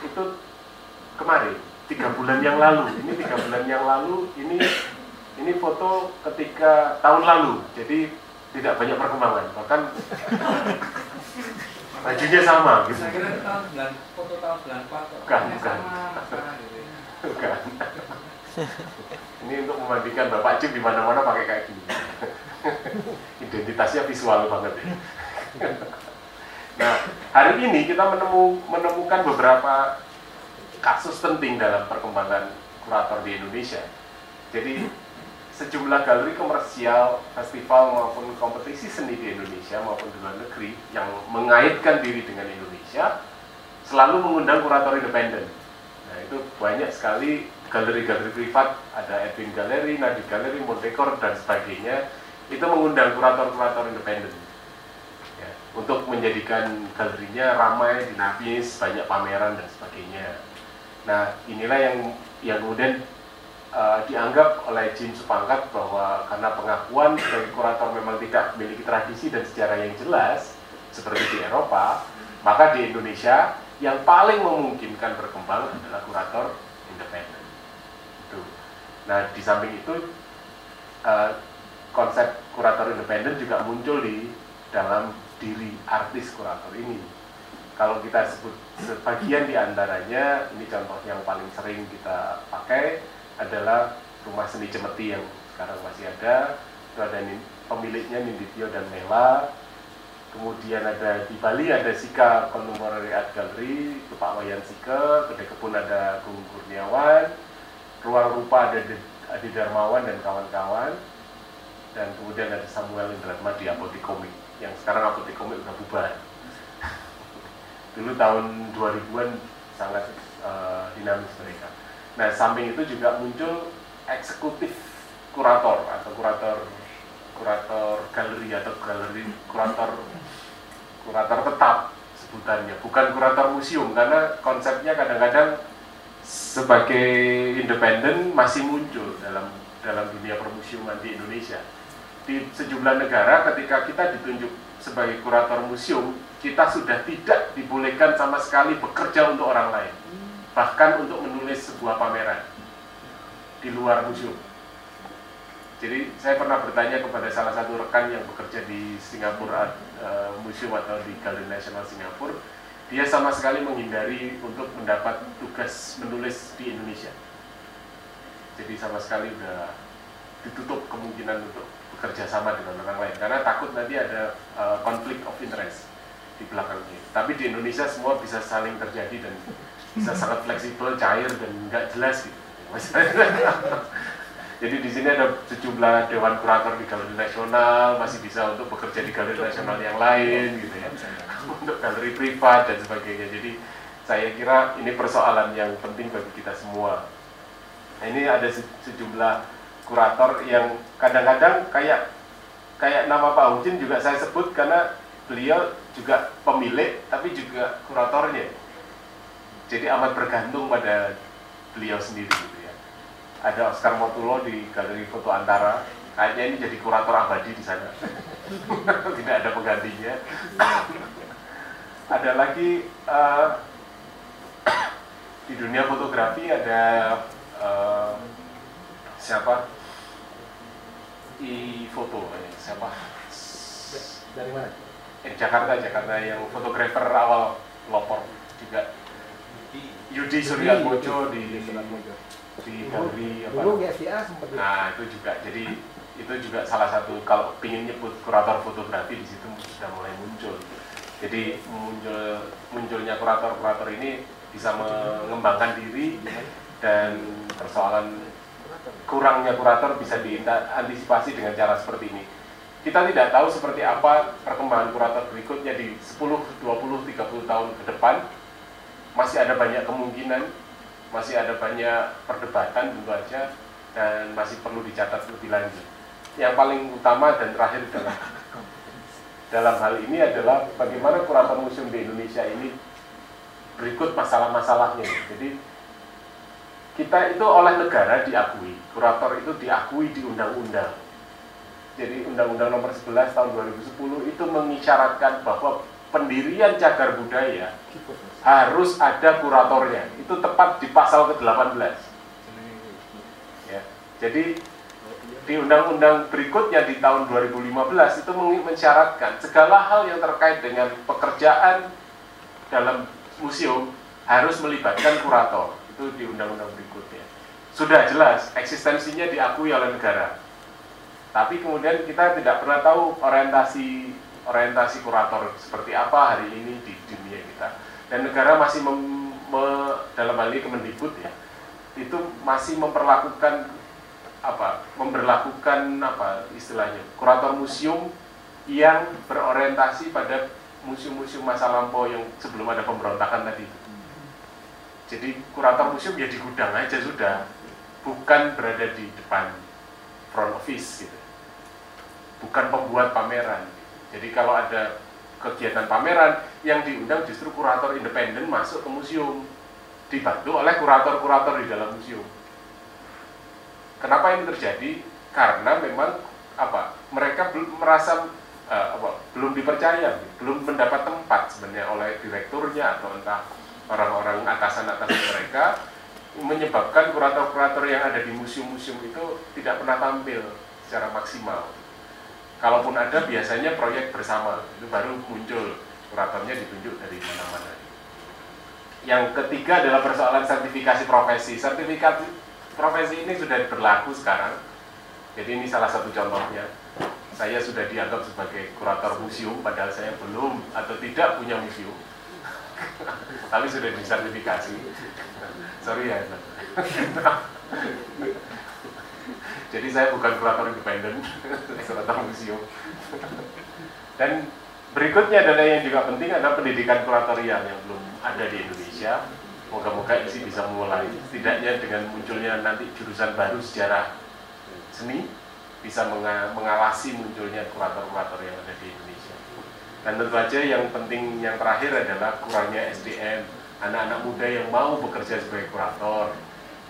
Itu kemarin, tiga bulan yang lalu. Ini tiga bulan yang lalu. Ini ini foto ketika tahun lalu. Jadi tidak banyak perkembangan. Bahkan bajunya sama gitu. Saya kira tahun 9, foto tahun 94 Bukan, bukan. Bukan ini untuk memandikan Bapak Cip di mana-mana pakai kayak gini. Identitasnya visual banget ya. nah, hari ini kita menemu, menemukan beberapa kasus penting dalam perkembangan kurator di Indonesia. Jadi sejumlah galeri komersial, festival maupun kompetisi seni di Indonesia maupun di luar negeri yang mengaitkan diri dengan Indonesia selalu mengundang kurator independen. Nah itu banyak sekali galeri-galeri privat, ada Edwin Galeri, Nadi Galeri, Montekor, dan sebagainya, itu mengundang kurator-kurator independen ya, untuk menjadikan galerinya ramai, dinamis, banyak pameran dan sebagainya. Nah, inilah yang yang kemudian uh, dianggap oleh Jim Supangkat bahwa karena pengakuan sebagai kurator memang tidak memiliki tradisi dan sejarah yang jelas seperti di Eropa, maka di Indonesia yang paling memungkinkan berkembang adalah kurator independen. Nah, di samping itu uh, konsep kurator independen juga muncul di dalam diri artis kurator ini. Kalau kita sebut sebagian di antaranya, ini contoh yang paling sering kita pakai adalah rumah seni Cemeti yang sekarang masih ada. Itu ada pemiliknya Ninditio dan Mela. Kemudian ada di Bali ada Sika Contemporary Art Gallery, itu Pak Wayan Sika. Kedai Kebun ada Gung Kurniawan ruang rupa ada di, di Darmawan dan kawan-kawan dan kemudian ada Samuel Indratma di Apotikomik yang sekarang Apotikomik udah bubar dulu tahun 2000-an sangat uh, dinamis mereka nah samping itu juga muncul eksekutif kurator atau kurator kurator galeri atau galeri kurator kurator tetap sebutannya bukan kurator museum karena konsepnya kadang-kadang sebagai independen masih muncul dalam dalam dunia permusiuman di Indonesia. Di sejumlah negara ketika kita ditunjuk sebagai kurator museum, kita sudah tidak dibolehkan sama sekali bekerja untuk orang lain. Bahkan untuk menulis sebuah pameran di luar museum. Jadi saya pernah bertanya kepada salah satu rekan yang bekerja di Singapura uh, Museum atau di Galeri Nasional Singapura, dia sama sekali menghindari untuk mendapat tugas menulis di Indonesia. Jadi sama sekali udah ditutup kemungkinan untuk bekerja sama dengan orang lain karena takut nanti ada uh, of interest di belakangnya. Tapi di Indonesia semua bisa saling terjadi dan bisa sangat fleksibel, cair dan nggak jelas gitu. Jadi di sini ada sejumlah dewan kurator di galeri nasional masih bisa untuk bekerja di galeri nasional yang lain gitu ya untuk galeri privat dan sebagainya. Jadi saya kira ini persoalan yang penting bagi kita semua. Nah, ini ada sejumlah kurator yang kadang-kadang kayak kayak nama Pak Udin juga saya sebut karena beliau juga pemilik tapi juga kuratornya. Jadi amat bergantung pada beliau sendiri gitu ya. Ada Oscar Motulo di Galeri Foto Antara, kayaknya ini jadi kurator abadi di sana. Tidak ada penggantinya. Ada lagi uh, di dunia fotografi ada uh, siapa? I foto eh, siapa? Dari mana? Eh, Jakarta Jakarta yang fotografer awal lopor. Juga Yudi Surya Mojo di di galeri apa? dulu. Sempat nah itu juga. Jadi itu juga salah satu kalau ingin nyebut kurator fotografi di situ sudah mulai muncul. Jadi muncul munculnya kurator-kurator ini bisa mengembangkan diri dan persoalan kurangnya kurator bisa diantisipasi dengan cara seperti ini. Kita tidak tahu seperti apa perkembangan kurator berikutnya di 10, 20, 30 tahun ke depan. Masih ada banyak kemungkinan, masih ada banyak perdebatan tentu saja, dan masih perlu dicatat lebih lanjut. Yang paling utama dan terakhir adalah dalam hal ini adalah bagaimana kurator museum di Indonesia ini berikut masalah-masalahnya. Jadi kita itu oleh negara diakui, kurator itu diakui di undang-undang. Jadi Undang-Undang Nomor 11 Tahun 2010 itu mengisyaratkan bahwa pendirian cagar budaya harus ada kuratornya. Itu tepat di pasal ke-18. Ya. Jadi di undang-undang berikutnya di tahun 2015 itu mensyaratkan segala hal yang terkait dengan pekerjaan dalam museum harus melibatkan kurator itu di undang-undang berikutnya. Sudah jelas eksistensinya diakui oleh negara. Tapi kemudian kita tidak pernah tahu orientasi orientasi kurator seperti apa hari ini di dunia kita. Dan negara masih mem, me, dalam hal ini Kemendikbud ya, itu masih memperlakukan apa? Memperlakukan apa istilahnya? Kurator museum yang berorientasi pada museum-museum masa lampau yang sebelum ada pemberontakan tadi jadi kurator museum ya di gudang aja sudah, bukan berada di depan front office gitu. Bukan pembuat pameran. Jadi kalau ada kegiatan pameran yang diundang justru kurator independen masuk ke museum dibantu oleh kurator-kurator di dalam museum. Kenapa ini terjadi? Karena memang apa? Mereka belum merasa uh, apa, belum dipercaya, belum mendapat tempat sebenarnya oleh direkturnya atau entah orang-orang atasan-atasan mereka menyebabkan kurator-kurator yang ada di museum-museum itu tidak pernah tampil secara maksimal. Kalaupun ada biasanya proyek bersama itu baru muncul kuratornya ditunjuk dari mana-mana. Yang ketiga adalah persoalan sertifikasi profesi. Sertifikasi profesi ini sudah berlaku sekarang. Jadi ini salah satu contohnya. Saya sudah dianggap sebagai kurator museum padahal saya belum atau tidak punya museum tapi sudah disertifikasi sorry ya jadi saya bukan kurator independen kurator museum dan berikutnya adalah yang juga penting adalah pendidikan kuratorial yang belum ada di Indonesia moga-moga isi bisa mulai setidaknya dengan munculnya nanti jurusan baru sejarah seni bisa mengawasi munculnya kurator-kurator yang ada di Indonesia dan tentu saja yang penting yang terakhir adalah kurangnya SDM. Anak-anak muda yang mau bekerja sebagai kurator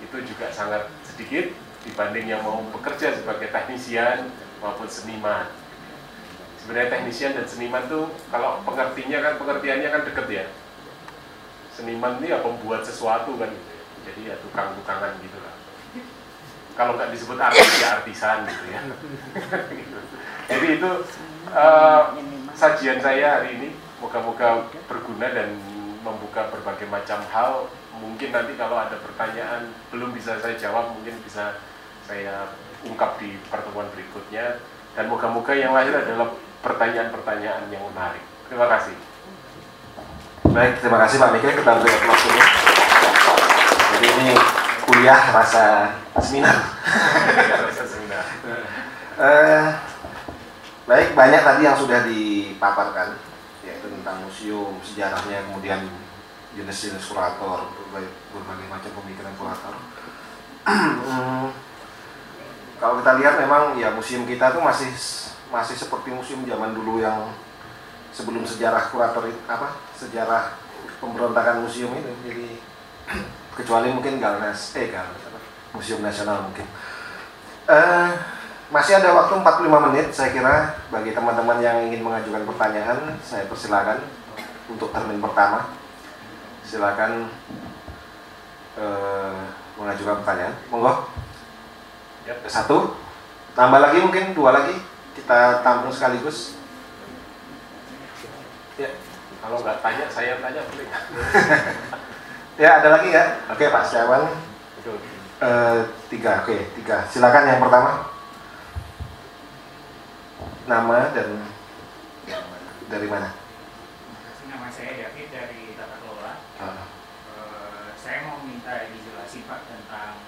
itu juga sangat sedikit dibanding yang mau bekerja sebagai teknisian maupun seniman. Sebenarnya teknisian dan seniman tuh kalau pengertinya kan pengertiannya kan deket ya. Seniman ini ya pembuat sesuatu kan gitu ya. Jadi ya tukang-tukangan gitu lah. Kalau nggak disebut artis ya artisan gitu ya. Jadi itu uh, sajian saya hari ini moga-moga berguna dan membuka berbagai macam hal mungkin nanti kalau ada pertanyaan belum bisa saya jawab mungkin bisa saya ungkap di pertemuan berikutnya dan moga-moga yang lahir adalah pertanyaan-pertanyaan yang menarik. Terima kasih. Baik terima kasih Pak Mikir kita beri waktunya jadi ini kuliah rasa seminar. Rasa seminar. Uh, Baik, banyak tadi yang sudah dipaparkan, yaitu tentang museum, sejarahnya, kemudian jenis-jenis kurator, berbagai, berbagai macam pemikiran kurator. hmm, kalau kita lihat memang ya museum kita tuh masih masih seperti museum zaman dulu yang sebelum sejarah kurator apa sejarah pemberontakan museum itu jadi kecuali mungkin Galnas eh Galnas museum nasional mungkin uh, masih ada waktu 45 menit saya kira bagi teman-teman yang ingin mengajukan pertanyaan saya persilakan untuk termin pertama. Silakan eh, mengajukan pertanyaan. Monggo. Yep. Satu. Tambah lagi mungkin dua lagi kita tampung sekaligus. Ya, kalau nggak tanya saya tanya boleh. ya ada lagi ya. Oke Pak Setiawan. Uh, tiga, oke tiga. Silakan yang pertama nama dan dari mana? Nama saya David dari Tata Kelola. Uh. Uh, saya mau minta dijelasin jelasin Pak tentang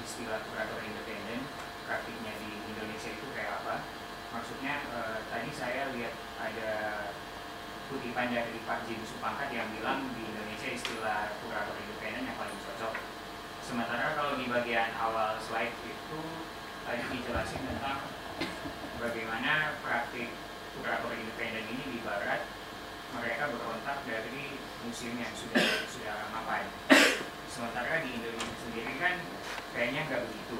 istilah kurator independen praktiknya di Indonesia itu kayak apa? Maksudnya eh, tadi saya lihat ada kutipan dari Pak Jim Supangkat yang bilang di Indonesia istilah kurator independen yang paling cocok. Sementara kalau di bagian awal slide itu tadi dijelasin tentang bagaimana praktik kurator independen ini di Barat mereka berontak dari museum yang sudah sudah mapan. Sementara di Indonesia sendiri kan kayaknya nggak begitu.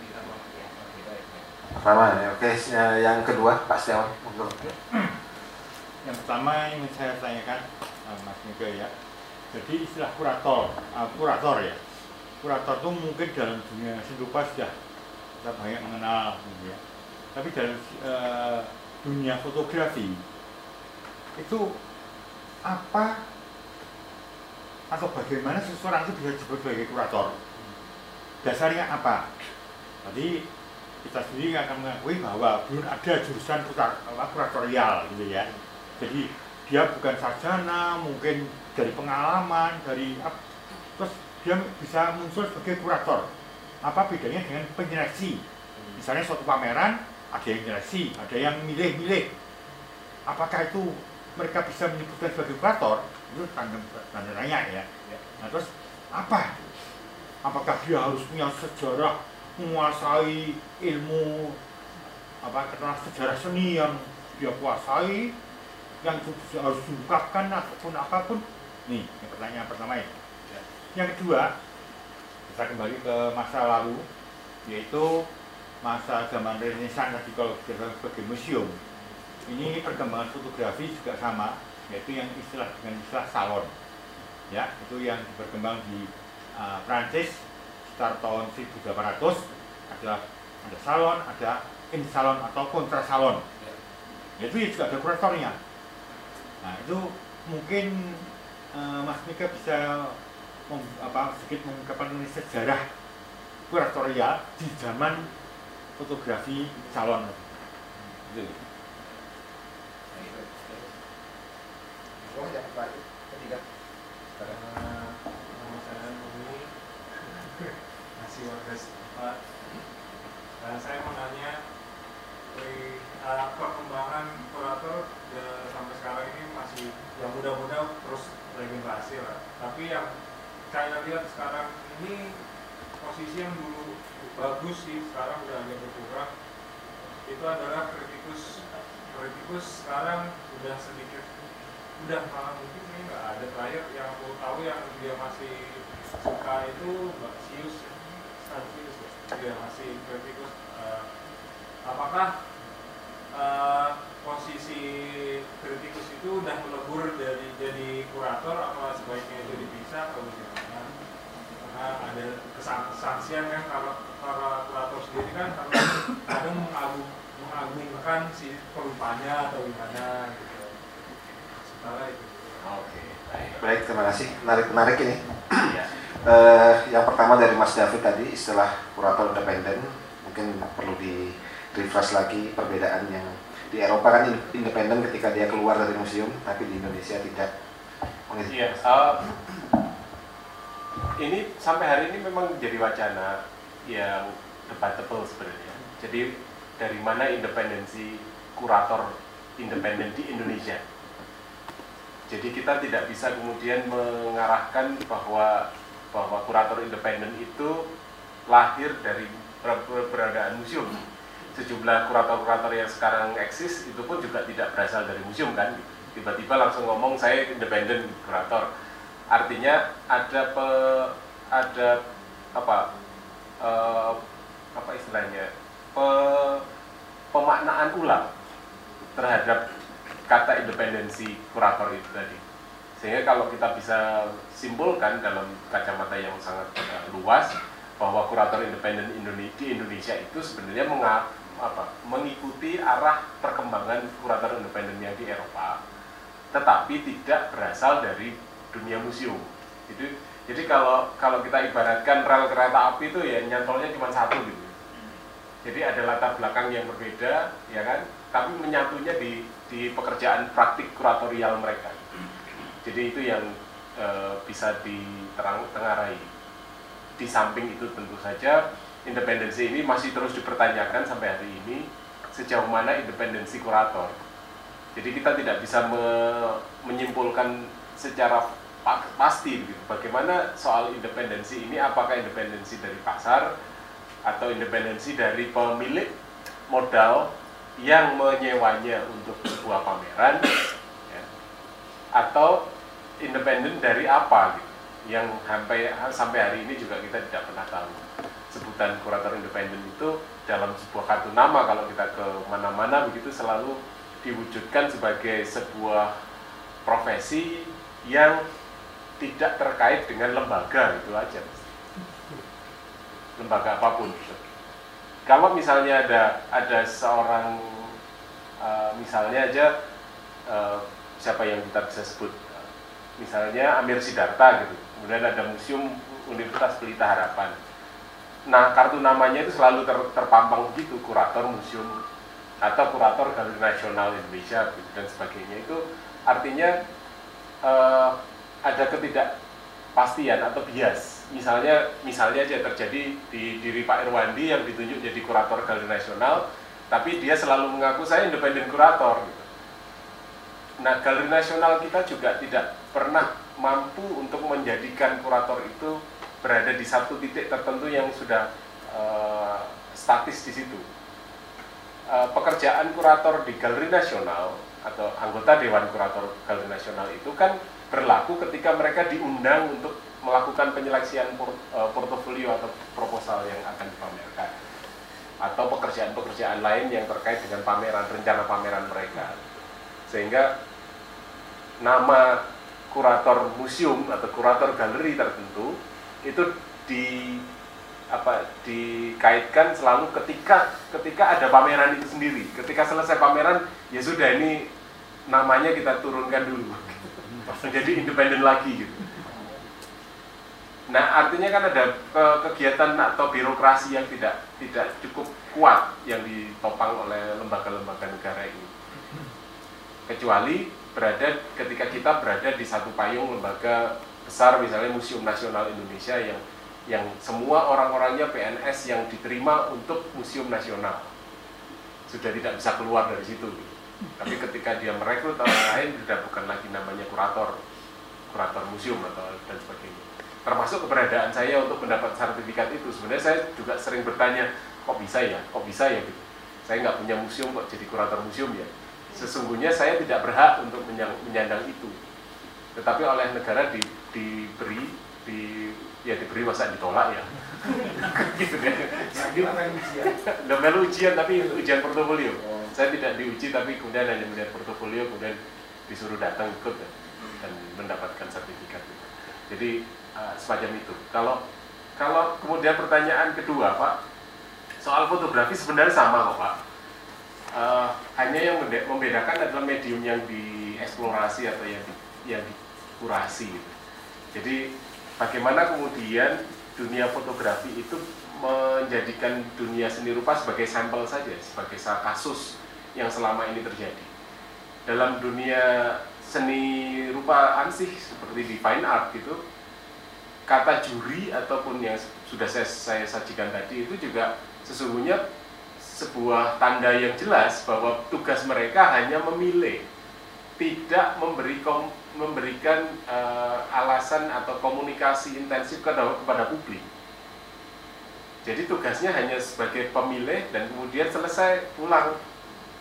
Gitu, Bang. Ya. Pertama, ya, oke. Ya, Yang kedua, Pak Setiawan. Yang pertama yang saya tanyakan uh, Mas Mega ya. Jadi istilah kurator, uh, kurator ya. Kurator itu mungkin dalam dunia seni rupa sudah kita banyak mengenal gitu ya. Tapi dalam uh, dunia fotografi itu apa atau bagaimana seseorang itu bisa disebut sebagai kurator? Dasarnya apa? Tadi kita sendiri akan mengakui bahwa belum ada jurusan kuratorial gitu ya. Jadi dia bukan sarjana, mungkin dari pengalaman, dari terus dia bisa muncul sebagai kurator. Apa bedanya dengan penyeleksi? Misalnya suatu pameran ada yang seleksi, ada yang milih-milih. Apakah itu mereka bisa menyebutkan sebagai kurator? Itu tanda, tanda tanya ya. Nah terus apa? Apakah dia harus punya sejarah, menguasai ilmu apa katakanlah sejarah seni yang dia kuasai, yang harus diungkapkan ataupun apa pun? Nih, yang pertanyaan pertama ya. Yang kedua, kita kembali ke masa lalu, yaitu masa zaman Renaissance tadi kalau kita sebagai museum. Ini perkembangan fotografi juga sama, yaitu yang istilah dengan istilah salon. Ya, itu yang berkembang di uh, Prancis sekitar tahun 1800 ada ada salon, ada in salon atau kontra salon. Itu juga ada kuratornya. Nah, itu mungkin uh, Mas Mika bisa mem- apa sedikit mengungkapkan mengenai sejarah kuratorial di zaman fotografi salon. Gitu. Oh, yang terakhir, ketiga. Nama saya Mumi Masih warga setempat Saya mau nanya dari, Perkembangan kurator ya, sampai sekarang ini masih Yang muda-muda terus regenerasi lah. Tapi yang saya lihat sekarang ini Posisi yang dulu bagus sih Sekarang udah agak berkurang. Itu adalah kritikus Kritikus sekarang udah sedikit udah malah mungkin ini nggak ada terakhir yang aku tahu yang dia masih suka itu Mbak Sius Dia masih kritikus Eh, apakah eh, posisi kritikus itu udah melebur dari jadi kurator apa sebaiknya itu dipisah atau gimana karena ada kesangsian kan kalau para kurator sendiri kan kalau kadang mengagung, mengagungkan si perupanya atau gimana gitu sementara itu Oke, baik. Baik, terima kasih. Menarik-menarik ini. Eh, yang pertama dari Mas David tadi istilah kurator independen mungkin perlu di refresh lagi perbedaan yang di Eropa kan independen ketika dia keluar dari museum tapi di Indonesia tidak. Iya, eh, ini sampai hari ini memang jadi wacana yang debatable sebenarnya. Jadi dari mana independensi kurator independen di Indonesia? Jadi kita tidak bisa kemudian mengarahkan bahwa bahwa kurator independen itu lahir dari ber- ber- beradaan museum. Sejumlah kurator-kurator yang sekarang eksis itu pun juga tidak berasal dari museum kan. Tiba-tiba langsung ngomong saya independen kurator. Artinya ada pe, ada apa eh, apa istilahnya pe, pemaknaan ulang terhadap kata independensi kurator itu tadi. Sehingga kalau kita bisa simpulkan dalam kacamata yang sangat eh, luas bahwa kurator independen Indone- di Indonesia itu sebenarnya apa, mengikuti arah perkembangan kurator independen yang di Eropa, tetapi tidak berasal dari dunia museum. Jadi, jadi kalau kalau kita ibaratkan rel kereta api itu ya nyantolnya cuma satu gitu. Jadi ada latar belakang yang berbeda, ya kan? Tapi menyatunya di di pekerjaan praktik kuratorial mereka. Jadi itu yang e, bisa tengarai. Di samping itu tentu saja independensi ini masih terus dipertanyakan sampai hari ini sejauh mana independensi kurator. Jadi kita tidak bisa me menyimpulkan secara pasti gitu. Bagaimana soal independensi ini apakah independensi dari pasar atau independensi dari pemilik modal yang menyewanya untuk sebuah pameran ya, atau independen dari apa gitu. Yang sampai sampai hari ini juga kita tidak pernah tahu. Sebutan kurator independen itu dalam sebuah kartu nama kalau kita ke mana-mana begitu selalu diwujudkan sebagai sebuah profesi yang tidak terkait dengan lembaga itu aja lembaga apa pun kalau misalnya ada ada seorang uh, misalnya aja uh, siapa yang kita bisa sebut? Misalnya Amir Sidarta gitu. Kemudian ada museum Universitas Pelita Harapan. Nah kartu namanya itu selalu ter, terpampang begitu kurator museum atau kurator galeri nasional Indonesia gitu, dan sebagainya. Itu artinya uh, ada ketidakpastian atau bias. Misalnya, misalnya aja terjadi di diri Pak Irwandi yang ditunjuk jadi kurator galeri nasional, tapi dia selalu mengaku saya independen kurator. Nah, galeri nasional kita juga tidak pernah mampu untuk menjadikan kurator itu berada di satu titik tertentu yang sudah uh, statis di situ. Uh, pekerjaan kurator di galeri nasional atau anggota dewan kurator galeri nasional itu kan berlaku ketika mereka diundang untuk melakukan penyeleksian e, portofolio atau proposal yang akan dipamerkan. Atau pekerjaan-pekerjaan lain yang terkait dengan pameran rencana pameran mereka. Sehingga nama kurator museum atau kurator galeri tertentu itu di apa dikaitkan selalu ketika ketika ada pameran itu sendiri. Ketika selesai pameran ya sudah ini namanya kita turunkan dulu. Menjadi independen lagi gitu. Nah artinya kan ada ke kegiatan atau birokrasi yang tidak tidak cukup kuat yang ditopang oleh lembaga-lembaga negara ini. Kecuali berada ketika kita berada di satu payung lembaga besar misalnya Museum Nasional Indonesia yang yang semua orang-orangnya PNS yang diterima untuk Museum Nasional sudah tidak bisa keluar dari situ. Tapi ketika dia merekrut orang lain sudah bukan lagi namanya kurator kurator museum atau dan sebagainya termasuk keberadaan saya untuk mendapat sertifikat itu. Sebenarnya saya juga sering bertanya kok bisa ya? Kok bisa ya? Gitu. Saya nggak punya museum kok jadi kurator museum ya. Sesungguhnya saya tidak berhak untuk menyandang itu. Tetapi oleh negara di, diberi di ya diberi masa ditolak ya. Gitu deh. Melu ujian tapi ujian portofolio. Saya tidak diuji tapi kemudian hanya melihat portofolio kemudian disuruh datang ikut dan mendapatkan sertifikat jadi uh, semacam itu kalau kalau kemudian pertanyaan kedua pak soal fotografi sebenarnya sama kok pak uh, hanya yang membedakan adalah medium yang dieksplorasi atau yang di, yang dikurasi gitu. jadi bagaimana kemudian dunia fotografi itu menjadikan dunia seni rupa sebagai sampel saja, sebagai kasus yang selama ini terjadi. Dalam dunia seni rupa ansih seperti di fine art gitu, kata juri ataupun yang sudah saya, saya sajikan tadi itu juga sesungguhnya sebuah tanda yang jelas bahwa tugas mereka hanya memilih, tidak memberi kom, memberikan uh, alasan atau komunikasi intensif kepada, kepada publik. Jadi tugasnya hanya sebagai pemilih dan kemudian selesai pulang.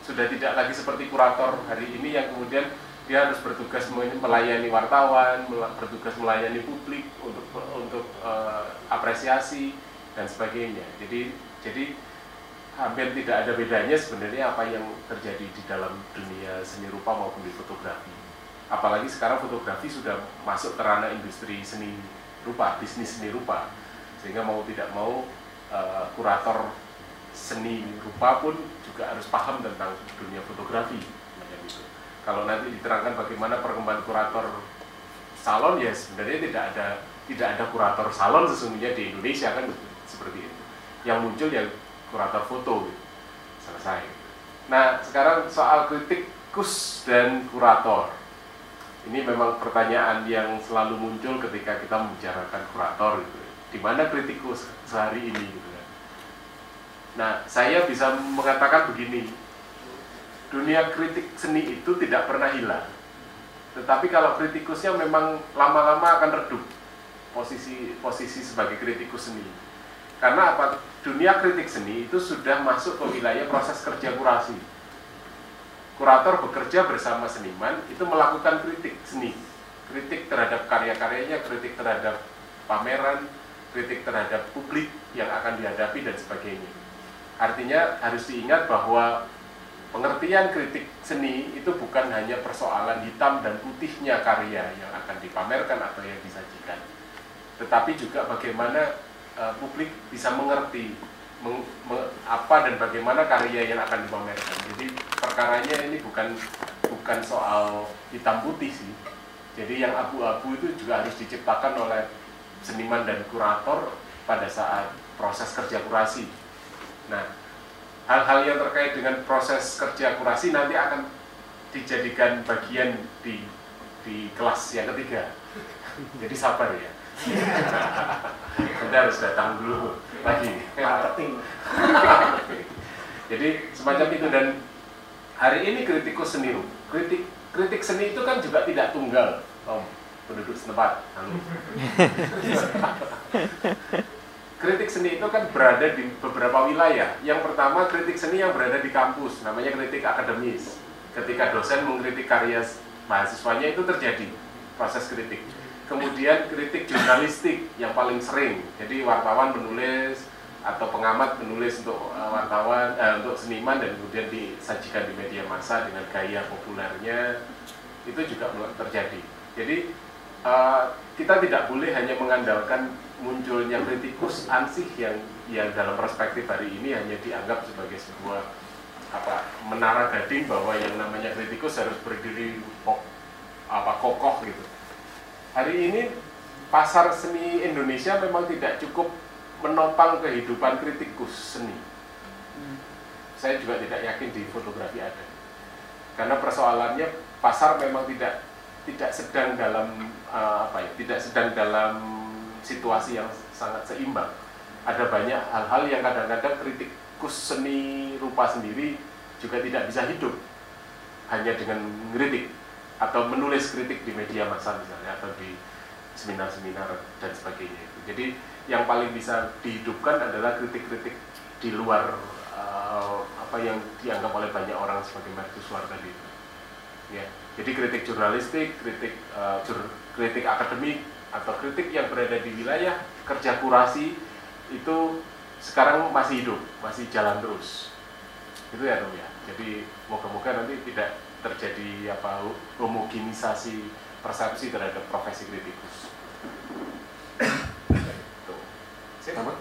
Sudah tidak lagi seperti kurator hari ini yang kemudian dia harus bertugas melayani wartawan, bertugas melayani publik untuk untuk uh, apresiasi dan sebagainya. Jadi jadi hampir tidak ada bedanya sebenarnya apa yang terjadi di dalam dunia seni rupa maupun di fotografi apalagi sekarang fotografi sudah masuk ke ranah industri seni rupa, bisnis seni rupa sehingga mau tidak mau uh, kurator seni rupa pun juga harus paham tentang dunia fotografi. Kalau nanti diterangkan bagaimana perkembangan kurator salon ya sebenarnya tidak ada tidak ada kurator salon sesungguhnya di Indonesia kan seperti itu. Yang muncul ya kurator foto gitu. selesai. Nah sekarang soal kritikus dan kurator Ini memang pertanyaan yang selalu muncul ketika kita membicarakan kurator gitu. Di mana kritikus sehari ini gitu kan. Nah, saya bisa mengatakan begini. Dunia kritik seni itu tidak pernah hilang. Tetapi kalau kritikusnya memang lama-lama akan redup posisi posisi sebagai kritikus seni. Karena apa? Dunia kritik seni itu sudah masuk ke wilayah proses kerja kurasi kurator bekerja bersama seniman itu melakukan kritik seni kritik terhadap karya-karyanya kritik terhadap pameran kritik terhadap publik yang akan dihadapi dan sebagainya artinya harus diingat bahwa pengertian kritik seni itu bukan hanya persoalan hitam dan putihnya karya yang akan dipamerkan atau yang disajikan tetapi juga bagaimana uh, publik bisa mengerti meng, me, apa dan bagaimana karya yang akan dipamerkan. Jadi perkaranya ini bukan bukan soal hitam putih sih. Jadi yang abu-abu itu juga harus diciptakan oleh seniman dan kurator pada saat proses kerja kurasi. Nah, hal-hal yang terkait dengan proses kerja kurasi nanti akan dijadikan bagian di di kelas yang ketiga. Jadi sabar ya. Anda harus datang dulu lagi. Marketing. Jadi semacam itu dan hari ini kritikus seni kritik kritik seni itu kan juga tidak tunggal om. Penduduk setempat kritik seni itu kan berada di beberapa wilayah. Yang pertama kritik seni yang berada di kampus namanya kritik akademis. Ketika dosen mengkritik karya mahasiswanya itu terjadi proses kritik. Kemudian kritik jurnalistik yang paling sering. Jadi wartawan menulis atau pengamat menulis untuk uh, wartawan uh, untuk seniman dan kemudian disajikan di media massa dengan gaya populernya itu juga terjadi. Jadi uh, kita tidak boleh hanya mengandalkan munculnya kritikus ansih yang yang dalam perspektif hari ini hanya dianggap sebagai sebuah apa menara gading bahwa yang namanya kritikus harus berdiri kok, apa kokoh gitu hari ini pasar seni Indonesia memang tidak cukup menopang kehidupan kritikus seni. Hmm. Saya juga tidak yakin di fotografi ada. Karena persoalannya pasar memang tidak tidak sedang dalam uh, apa ya, tidak sedang dalam situasi yang sangat seimbang. Ada banyak hal-hal yang kadang-kadang kritikus seni rupa sendiri juga tidak bisa hidup hanya dengan kritik atau menulis kritik di media massa misalnya atau di seminar-seminar dan sebagainya. Jadi yang paling bisa dihidupkan adalah kritik-kritik di luar uh, apa yang dianggap oleh banyak orang sebagai mercusuar tadi. Ya. Jadi kritik jurnalistik, kritik uh, jur, kritik akademik atau kritik yang berada di wilayah kerja kurasi itu sekarang masih hidup, masih jalan terus. Itu ya, Tom ya. Jadi moga-moga nanti tidak terjadi apa homogenisasi persepsi terhadap profesi kritikus. Apa?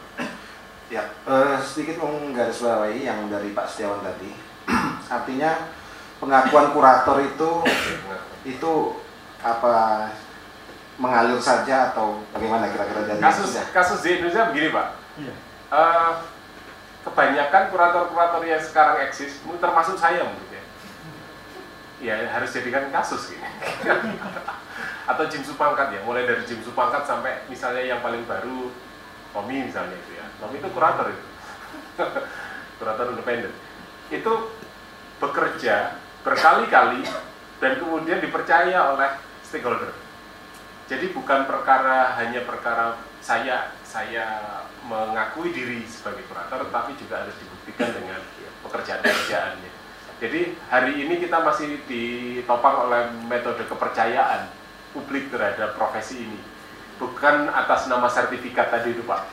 Ya, uh, sedikit menggarisbawahi yang dari Pak Setiawan tadi. Artinya pengakuan kurator itu itu apa mengalir saja atau bagaimana kira-kira dari kasus kasus di Indonesia begini Pak. Iya. Uh, kebanyakan kurator-kurator yang sekarang eksis, termasuk saya mungkin ya harus jadikan kasus gitu. atau Jim Supangkat ya mulai dari Jim Supangkat sampai misalnya yang paling baru Tommy misalnya itu ya Tommy itu kurator itu kurator independen itu bekerja berkali-kali dan kemudian dipercaya oleh stakeholder jadi bukan perkara hanya perkara saya saya mengakui diri sebagai kurator tapi juga harus dibuktikan dengan pekerjaan-pekerjaannya. Jadi hari ini kita masih ditopang oleh metode kepercayaan publik terhadap profesi ini, bukan atas nama sertifikat tadi itu pak.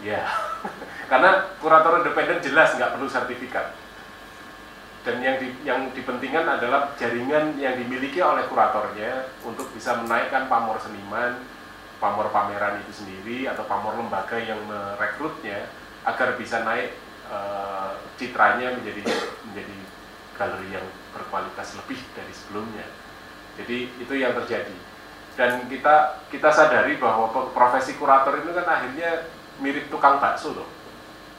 Ya, karena kurator independen jelas nggak perlu sertifikat. Dan yang di, yang dipentingkan adalah jaringan yang dimiliki oleh kuratornya untuk bisa menaikkan pamor seniman, pamor pameran itu sendiri atau pamor lembaga yang merekrutnya agar bisa naik e, citranya menjadi menjadi galeri yang berkualitas lebih dari sebelumnya. Jadi itu yang terjadi. Dan kita kita sadari bahwa profesi kurator itu kan akhirnya mirip tukang bakso loh.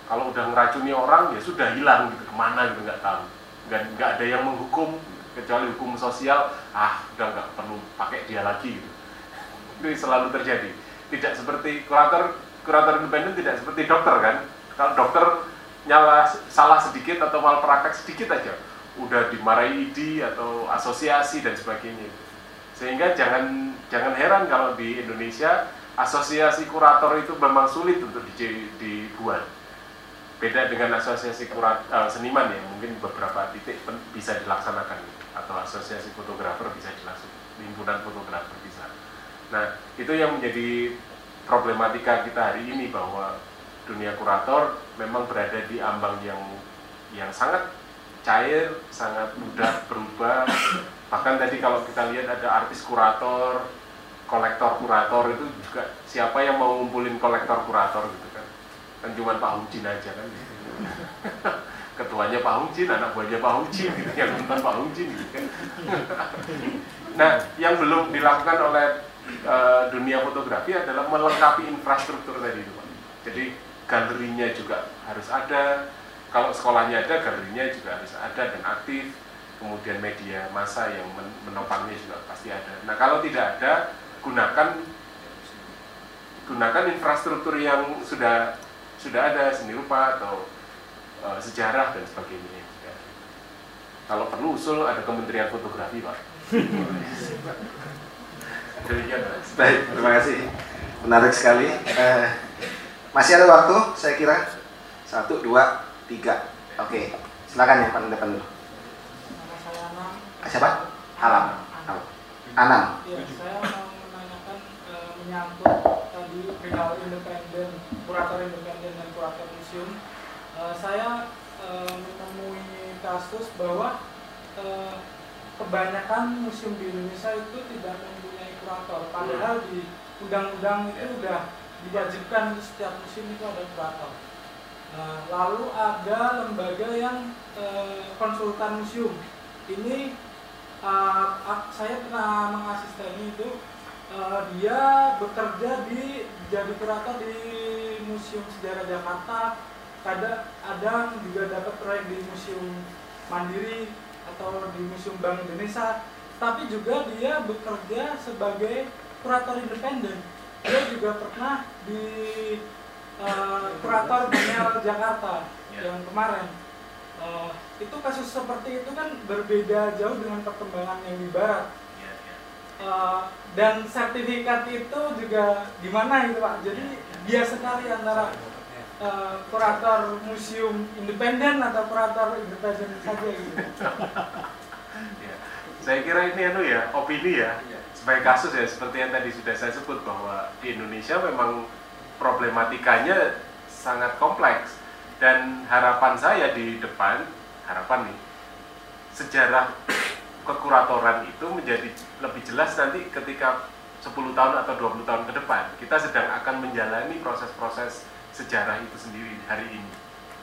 Kalau udah ngeracuni orang ya sudah hilang gitu ke mana gitu nggak tahu. Dan nggak ada yang menghukum kecuali hukum sosial. Ah udah nggak perlu pakai dia lagi gitu. itu selalu terjadi. Tidak seperti kurator kurator independen tidak seperti dokter kan? Kalau dokter nyala salah sedikit atau malpraktek sedikit aja udah dimarahi ID atau asosiasi dan sebagainya. Sehingga jangan jangan heran kalau di Indonesia asosiasi kurator itu memang sulit untuk dibuat beda dengan asosiasi kurat uh, seniman ya mungkin beberapa titik bisa dilaksanakan. Atau asosiasi fotografer bisa dilaksanakan himpunan fotografer bisa. Nah itu yang menjadi problematika kita hari ini bahwa dunia kurator memang berada di ambang yang yang sangat cair sangat mudah berubah. Bahkan tadi kalau kita lihat ada artis kurator kolektor kurator itu juga siapa yang mau ngumpulin kolektor kurator gitu kan cuma Pak Hujin aja kan ketuanya Pak Hujin, anak buahnya Pak Hujin gitu yang nonton Pak Hujin gitu kan. nah, yang belum dilakukan oleh uh, dunia fotografi adalah melengkapi infrastruktur tadi itu Pak. Jadi galerinya juga harus ada, kalau sekolahnya ada, galerinya juga harus ada dan aktif. Kemudian media massa yang menopangnya juga pasti ada. Nah, kalau tidak ada, gunakan gunakan infrastruktur yang sudah sudah ada seni rupa atau uh, sejarah dan sebagainya. Ya. Kalau perlu usul ada Kementerian Fotografi, Pak. Baik, terima kasih. Menarik sekali. Eh, masih ada waktu, saya kira. Satu, dua, tiga. Oke, silakan yang paling depan dulu. Siapa? Alam. Anam. Ya, saya mau menanyakan e, menyangkut perihal independen, kurator independen dan kurator museum. Eh, saya uh, menemui kasus bahwa uh, kebanyakan museum di Indonesia itu tidak mempunyai kurator. Padahal di undang-undang itu sudah diwajibkan setiap museum itu ada kurator. Nah, lalu ada lembaga yang uh, konsultan museum. Ini uh, saya pernah mengasisteni itu uh, dia bekerja di jadi kurator di Museum Sejarah Jakarta. Kadang ada juga dapat proyek di museum mandiri atau di museum Bank Indonesia. Tapi juga dia bekerja sebagai kurator independen. Dia juga pernah di uh, kurator Biennale Jakarta yeah. yang kemarin. Uh, itu kasus seperti itu kan berbeda jauh dengan perkembangan yang di barat uh, dan sertifikat itu juga gimana itu pak jadi biasa sekali antara uh, kurator museum independen atau kurator independen saja gitu. ya. Saya kira ini anu ya, opini ya. Sebagai kasus ya seperti yang tadi sudah saya sebut bahwa di Indonesia memang problematikanya sangat kompleks dan harapan saya di depan harapan nih sejarah kekuratoran itu menjadi lebih jelas nanti ketika 10 tahun atau 20 tahun ke depan kita sedang akan menjalani proses-proses sejarah itu sendiri hari ini.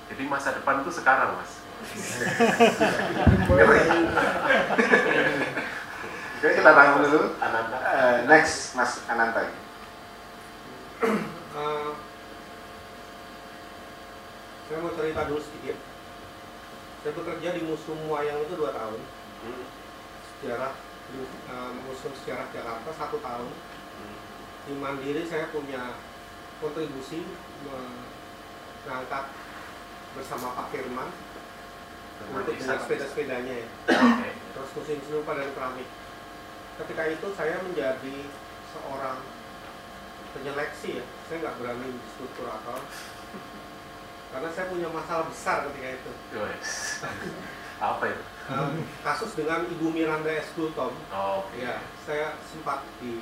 Jadi masa depan itu sekarang, Mas. Oke, kita tanggung dulu. Ananta. Uh, next, Mas Ananta. uh, saya mau cerita dulu sedikit. Saya bekerja di Museum Wayang itu dua tahun. Hmm. Sejarah uh, Museum Sejarah Jakarta satu tahun. Hmm. Di Mandiri saya punya kontribusi mengangkat bersama Pak Firman untuk dengan sepeda-sepedanya ya. Okay. Terus musim serupa dan keramik. Ketika itu saya menjadi seorang penyeleksi ya. Saya nggak berani disebut kurator karena saya punya masalah besar ketika itu. Apa itu? Um, kasus dengan Ibu Miranda S. Gultom. Oh, okay. Ya, saya sempat di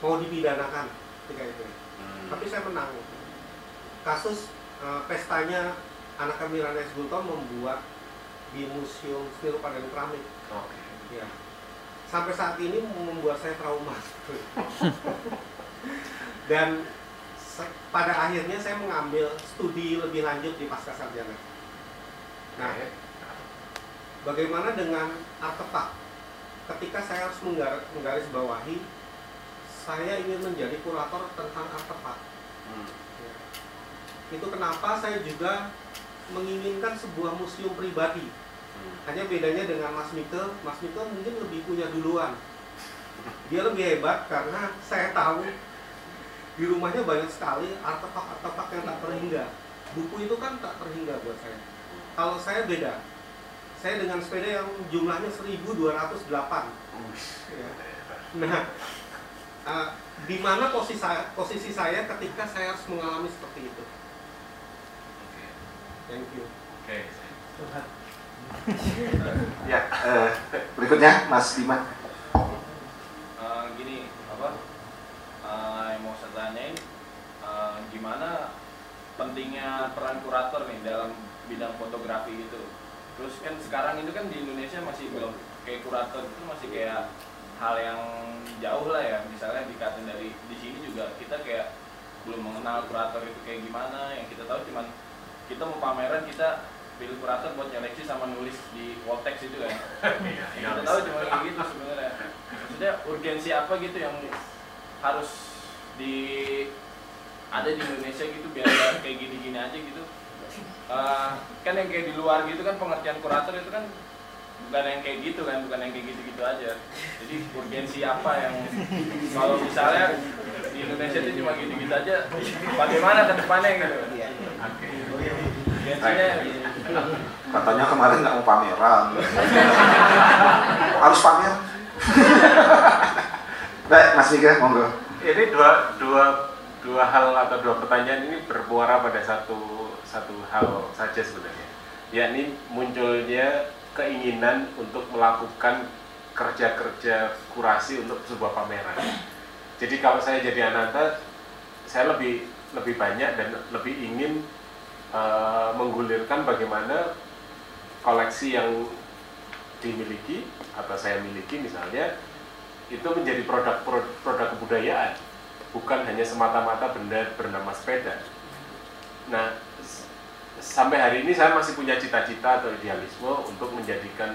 mau dipidanakan ketika itu hmm. tapi saya menang kasus uh, pestanya anak kami Rana S. membuat di Museum Seni Rupa dan Keramik okay. ya sampai saat ini membuat saya trauma dan pada akhirnya saya mengambil studi lebih lanjut di pasca sarjana nah bagaimana dengan artefak ketika saya harus menggaris bawahi saya ingin menjadi kurator tentang artefak. Hmm. Ya. Itu kenapa saya juga menginginkan sebuah museum pribadi Hanya bedanya dengan Mas Mike, Mas Mike mungkin lebih punya duluan. Dia lebih hebat karena saya tahu di rumahnya banyak sekali artefak-artefak yang tak terhingga. Buku itu kan tak terhingga buat saya. Kalau saya beda. Saya dengan sepeda yang jumlahnya 1208. Ya. Nah, uh, di mana posisi saya, posisi saya ketika saya harus mengalami seperti itu? Thank you. Oke. Ya, eh, berikutnya Mas Bima. Eh, gini apa eh, yang mau saya tanyain eh, gimana pentingnya peran kurator nih dalam bidang fotografi gitu terus kan sekarang itu kan di Indonesia masih belum kayak kurator itu masih kayak hal yang jauh lah ya. Misalnya dikatain dari di sini juga kita kayak belum mengenal kurator itu kayak gimana. Yang kita tahu cuman kita mau pameran kita pilih kurator buat nyeleksi sama nulis di wall text itu kan. Yang kita tahu cuma kayak gitu sebenarnya. Maksudnya urgensi apa gitu yang harus di ada di Indonesia gitu biar kayak gini-gini aja gitu Eh, kan yang kayak di luar gitu kan pengertian kurator itu kan bukan yang kayak gitu kan bukan yang kayak gitu-gitu aja jadi urgensi apa yang kalau misalnya di Indonesia itu cuma gitu-gitu aja bagaimana ke depannya gitu urgensinya Katanya kemarin nggak mau pameran. Harus pamer. Baik, Mas Mika, monggo. Ini dua dua dua hal atau dua pertanyaan ini bermuara pada satu satu hal saja sebenarnya, yakni munculnya keinginan untuk melakukan kerja-kerja kurasi untuk sebuah pameran. Jadi kalau saya jadi Ananta, saya lebih lebih banyak dan lebih ingin eh, menggulirkan bagaimana koleksi yang dimiliki atau saya miliki misalnya itu menjadi produk produk, kebudayaan bukan hanya semata-mata benda bernama sepeda. Nah, sampai hari ini saya masih punya cita-cita atau idealisme untuk menjadikan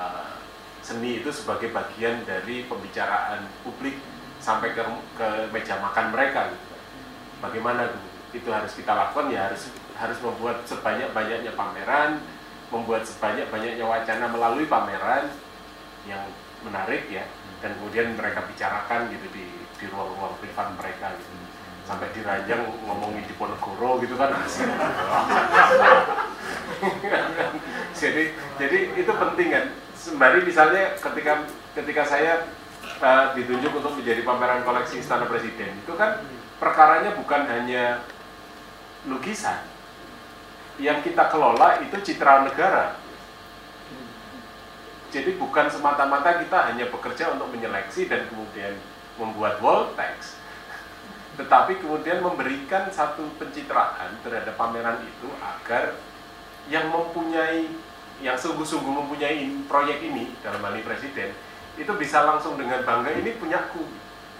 uh, seni itu sebagai bagian dari pembicaraan publik sampai ke, ke meja makan mereka. gitu. Bagaimana itu harus kita lakukan ya harus harus membuat sebanyak-banyaknya pameran, membuat sebanyak-banyaknya wacana melalui pameran yang menarik ya dan kemudian mereka bicarakan gitu di di ruang-ruang privat mereka gitu sampai diranjang ngomongin di Ponegoro gitu kan. Jadi jadi itu penting kan. Sembari misalnya ketika ketika saya uh, ditunjuk untuk menjadi pameran koleksi Istana Presiden itu kan perkaranya bukan hanya lukisan. Yang kita kelola itu citra negara. Jadi bukan semata-mata kita hanya bekerja untuk menyeleksi dan kemudian membuat wall text, tetapi kemudian memberikan satu pencitraan terhadap pameran itu agar yang mempunyai, yang sungguh-sungguh mempunyai proyek ini dalam hal ini presiden, itu bisa langsung dengan bangga ini punyaku,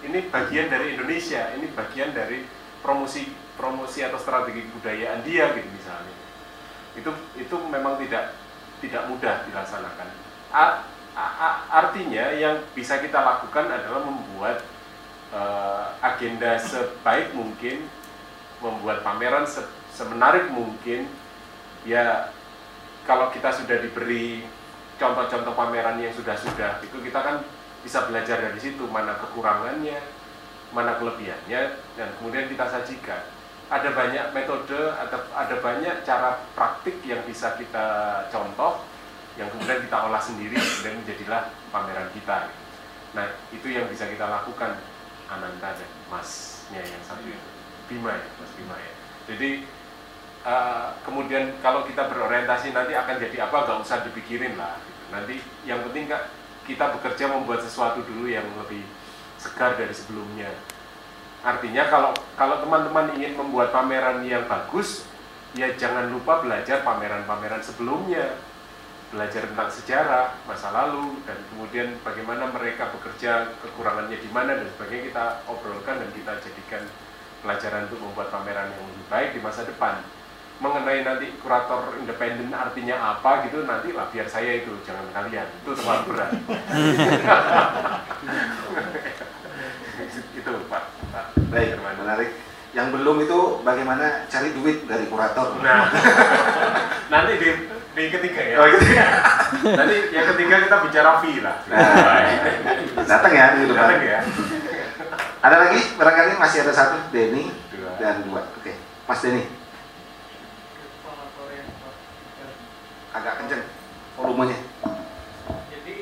ini bagian dari Indonesia, ini bagian dari promosi promosi atau strategi kebudayaan dia gitu misalnya. Itu itu memang tidak tidak mudah dilaksanakan. Artinya yang bisa kita lakukan adalah membuat eh, agenda sebaik mungkin, membuat pameran se- semenarik mungkin. Ya kalau kita sudah diberi contoh-contoh pameran yang sudah-sudah itu kita kan bisa belajar dari situ mana kekurangannya, mana kelebihannya dan kemudian kita sajikan. Ada banyak metode, ada ada banyak cara praktik yang bisa kita contoh yang kemudian kita olah sendiri dan menjadilah pameran kita. Nah itu yang bisa kita lakukan Ananta dan Masnya yang satu itu Bima ya Mas Bima ya. Jadi eh, kemudian kalau kita berorientasi nanti akan jadi apa nggak usah dipikirin lah. gitu. Nanti yang penting Kak, kita bekerja membuat sesuatu dulu yang lebih segar dari sebelumnya. Artinya kalau kalau teman-teman ingin membuat pameran yang bagus, ya jangan lupa belajar pameran-pameran sebelumnya belajar tentang sejarah masa lalu dan kemudian bagaimana mereka bekerja kekurangannya di mana dan sebagainya kita obrolkan dan kita jadikan pelajaran untuk membuat pameran yang lebih baik di masa depan mengenai nanti kurator independen artinya apa gitu nanti lah biar saya itu jangan kalian itu terlalu berat itu pak. Baik, menarik. Yang belum itu bagaimana cari duit dari kurator. Nah, nanti di di ketiga ya. Oh, ketiga. Nanti yang ketiga kita bicara lah. Nah, datang ya minggu depan. Datang ya. Ada lagi? Barangkali masih ada satu, Denny Dua. dan dua. Oke, Mas Denny, agak kenceng volumenya. Jadi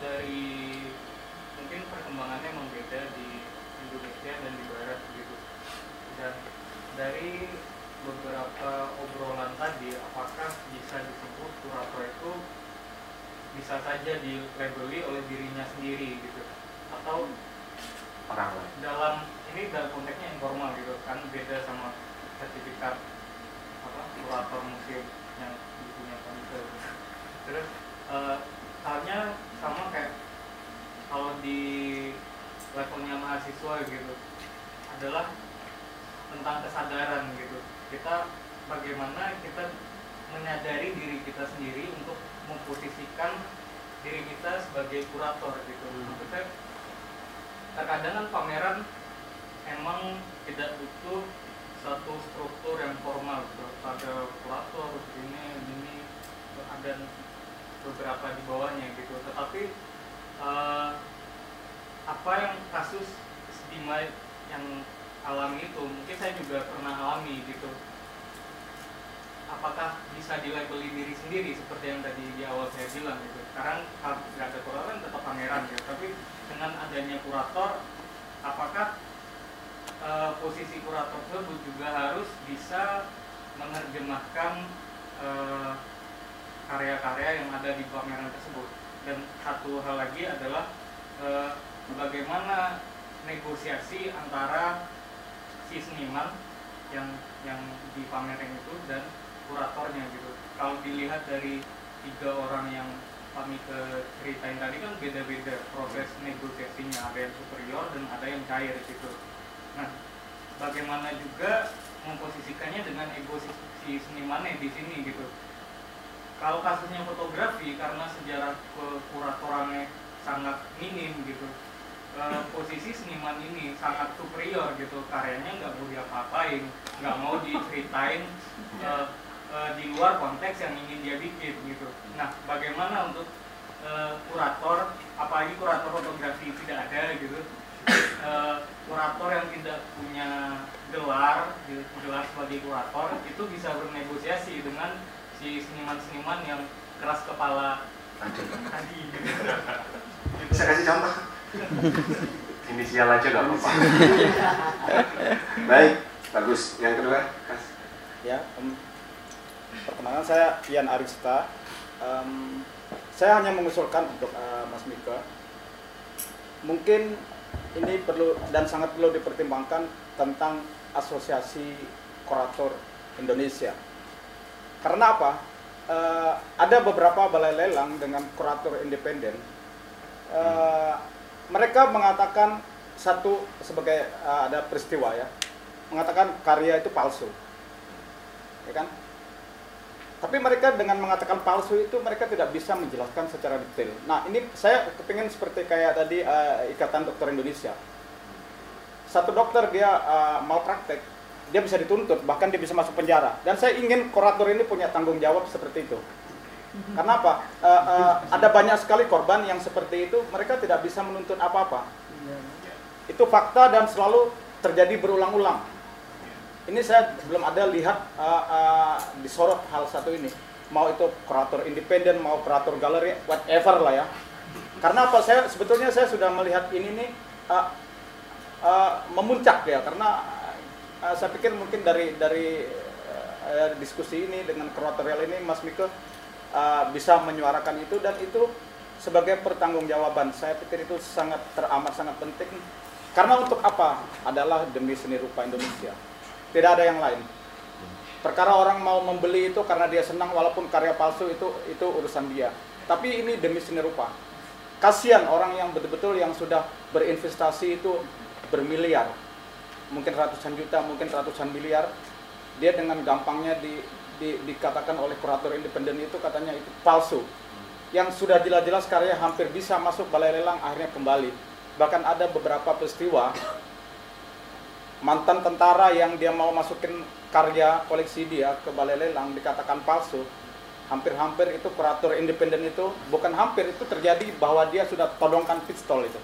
dari mungkin perkembangannya memang beda di Indonesia dan di Barat gitu. Dan dari beberapa obrolan tadi, apakah bisa disebut kurator itu bisa saja dilabeli oleh dirinya sendiri gitu, atau Orang lain. dalam ini dalam konteksnya informal gitu kan. Beda sama sertifikat apa kurator museum yang punya komite terus eh, halnya sama kayak kalau di levelnya mahasiswa gitu adalah tentang kesadaran gitu. Kita bagaimana kita menyadari diri kita sendiri untuk memposisikan diri kita sebagai kurator gitu. Maksudnya terkadang kan pameran emang tidak butuh satu struktur yang formal. Gitu. ada kurator ini ini ada beberapa di bawahnya gitu. Tetapi eh, apa yang kasus Dima yang alami itu mungkin saya juga pernah alami gitu apakah bisa dilabeli diri sendiri seperti yang tadi di awal saya bilang gitu? Sekarang kalau nggak ada kurator tetap pameran gitu tapi dengan adanya kurator apakah eh, posisi kurator tersebut juga harus bisa menerjemahkan eh, karya-karya yang ada di pameran tersebut? Dan satu hal lagi adalah eh, bagaimana negosiasi antara si seniman yang yang di pameran itu dan kuratornya gitu. Kalau dilihat dari tiga orang yang kami ke ceritain tadi kan beda-beda proses negosiasinya. Ada yang superior dan ada yang cair gitu nah bagaimana juga memposisikannya dengan ego si, senimannya di sini gitu. Kalau kasusnya fotografi karena sejarah kekuratorannya sangat minim gitu eh, posisi seniman ini sangat superior gitu. Karyanya nggak mau diapa-apain nggak mau diceritain eh, eh, di luar konteks yang ingin dia bikin gitu nah bagaimana untuk eh, kurator apalagi kurator fotografi tidak ada gitu eh, kurator yang tidak punya gelar gitu, gelar sebagai kurator itu bisa bernegosiasi dengan si seniman-seniman yang keras kepala tadi gitu. Bisa kasih contoh? Inisial aja nggak apa-apa. Baik, bagus. Yang kedua, Kas. Ya, perkenalkan saya Ian Arista. Em, saya hanya mengusulkan untuk eh, Mas Mika, mungkin ini perlu dan sangat perlu dipertimbangkan tentang Asosiasi Kurator Indonesia. Karena apa? Eh, ada beberapa balai lelang dengan kurator independen. Eh, mereka mengatakan satu sebagai eh, ada peristiwa ya, mengatakan karya itu palsu ya kan? Tapi mereka dengan mengatakan palsu itu mereka tidak bisa menjelaskan secara detail. Nah ini saya kepingin seperti kayak tadi eh, Ikatan Dokter Indonesia. Satu dokter dia eh, mau praktek, dia bisa dituntut, bahkan dia bisa masuk penjara. Dan saya ingin kurator ini punya tanggung jawab seperti itu. Karena apa? Eh, eh, ada banyak sekali korban yang seperti itu, mereka tidak bisa menuntut apa-apa. Itu fakta dan selalu terjadi berulang-ulang ini saya belum ada lihat uh, uh, disorot hal satu ini. Mau itu kurator independen mau kurator galeri whatever lah ya. Karena apa? Saya sebetulnya saya sudah melihat ini nih uh, uh, memuncak ya. Karena uh, saya pikir mungkin dari dari uh, diskusi ini dengan kuratorial ini Mas Miko uh, bisa menyuarakan itu. Dan itu sebagai pertanggungjawaban. Saya pikir itu sangat teramat sangat penting. Karena untuk apa? Adalah demi seni rupa Indonesia tidak ada yang lain. Perkara orang mau membeli itu karena dia senang walaupun karya palsu itu itu urusan dia. Tapi ini demi seni rupa. Kasihan orang yang betul-betul yang sudah berinvestasi itu bermiliar. Mungkin ratusan juta, mungkin ratusan miliar. Dia dengan gampangnya di, di, dikatakan oleh kurator independen itu katanya itu palsu. Yang sudah jelas-jelas karya hampir bisa masuk balai lelang akhirnya kembali. Bahkan ada beberapa peristiwa mantan tentara yang dia mau masukin karya koleksi dia ke balai lelang dikatakan palsu hampir-hampir itu kurator independen itu bukan hampir itu terjadi bahwa dia sudah todongkan pistol itu.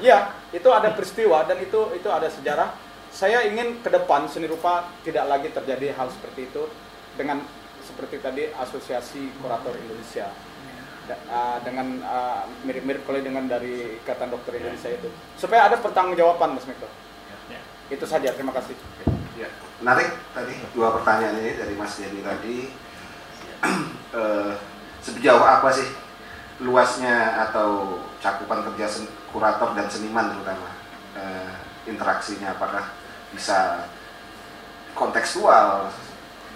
Iya, itu ada peristiwa dan itu itu ada sejarah. Saya ingin ke depan seni rupa tidak lagi terjadi hal seperti itu dengan seperti tadi Asosiasi Kurator Indonesia uh, dengan uh, mirip-mirip kali dengan dari Ikatan Dokter Indonesia itu supaya ada pertanggungjawaban Mas Miko. Itu saja, terima kasih. Ya. Menarik tadi dua pertanyaan ini dari Mas Dedi tadi. Eh, sejauh apa sih luasnya atau cakupan kerja kurator dan seniman terutama eh, interaksinya apakah bisa kontekstual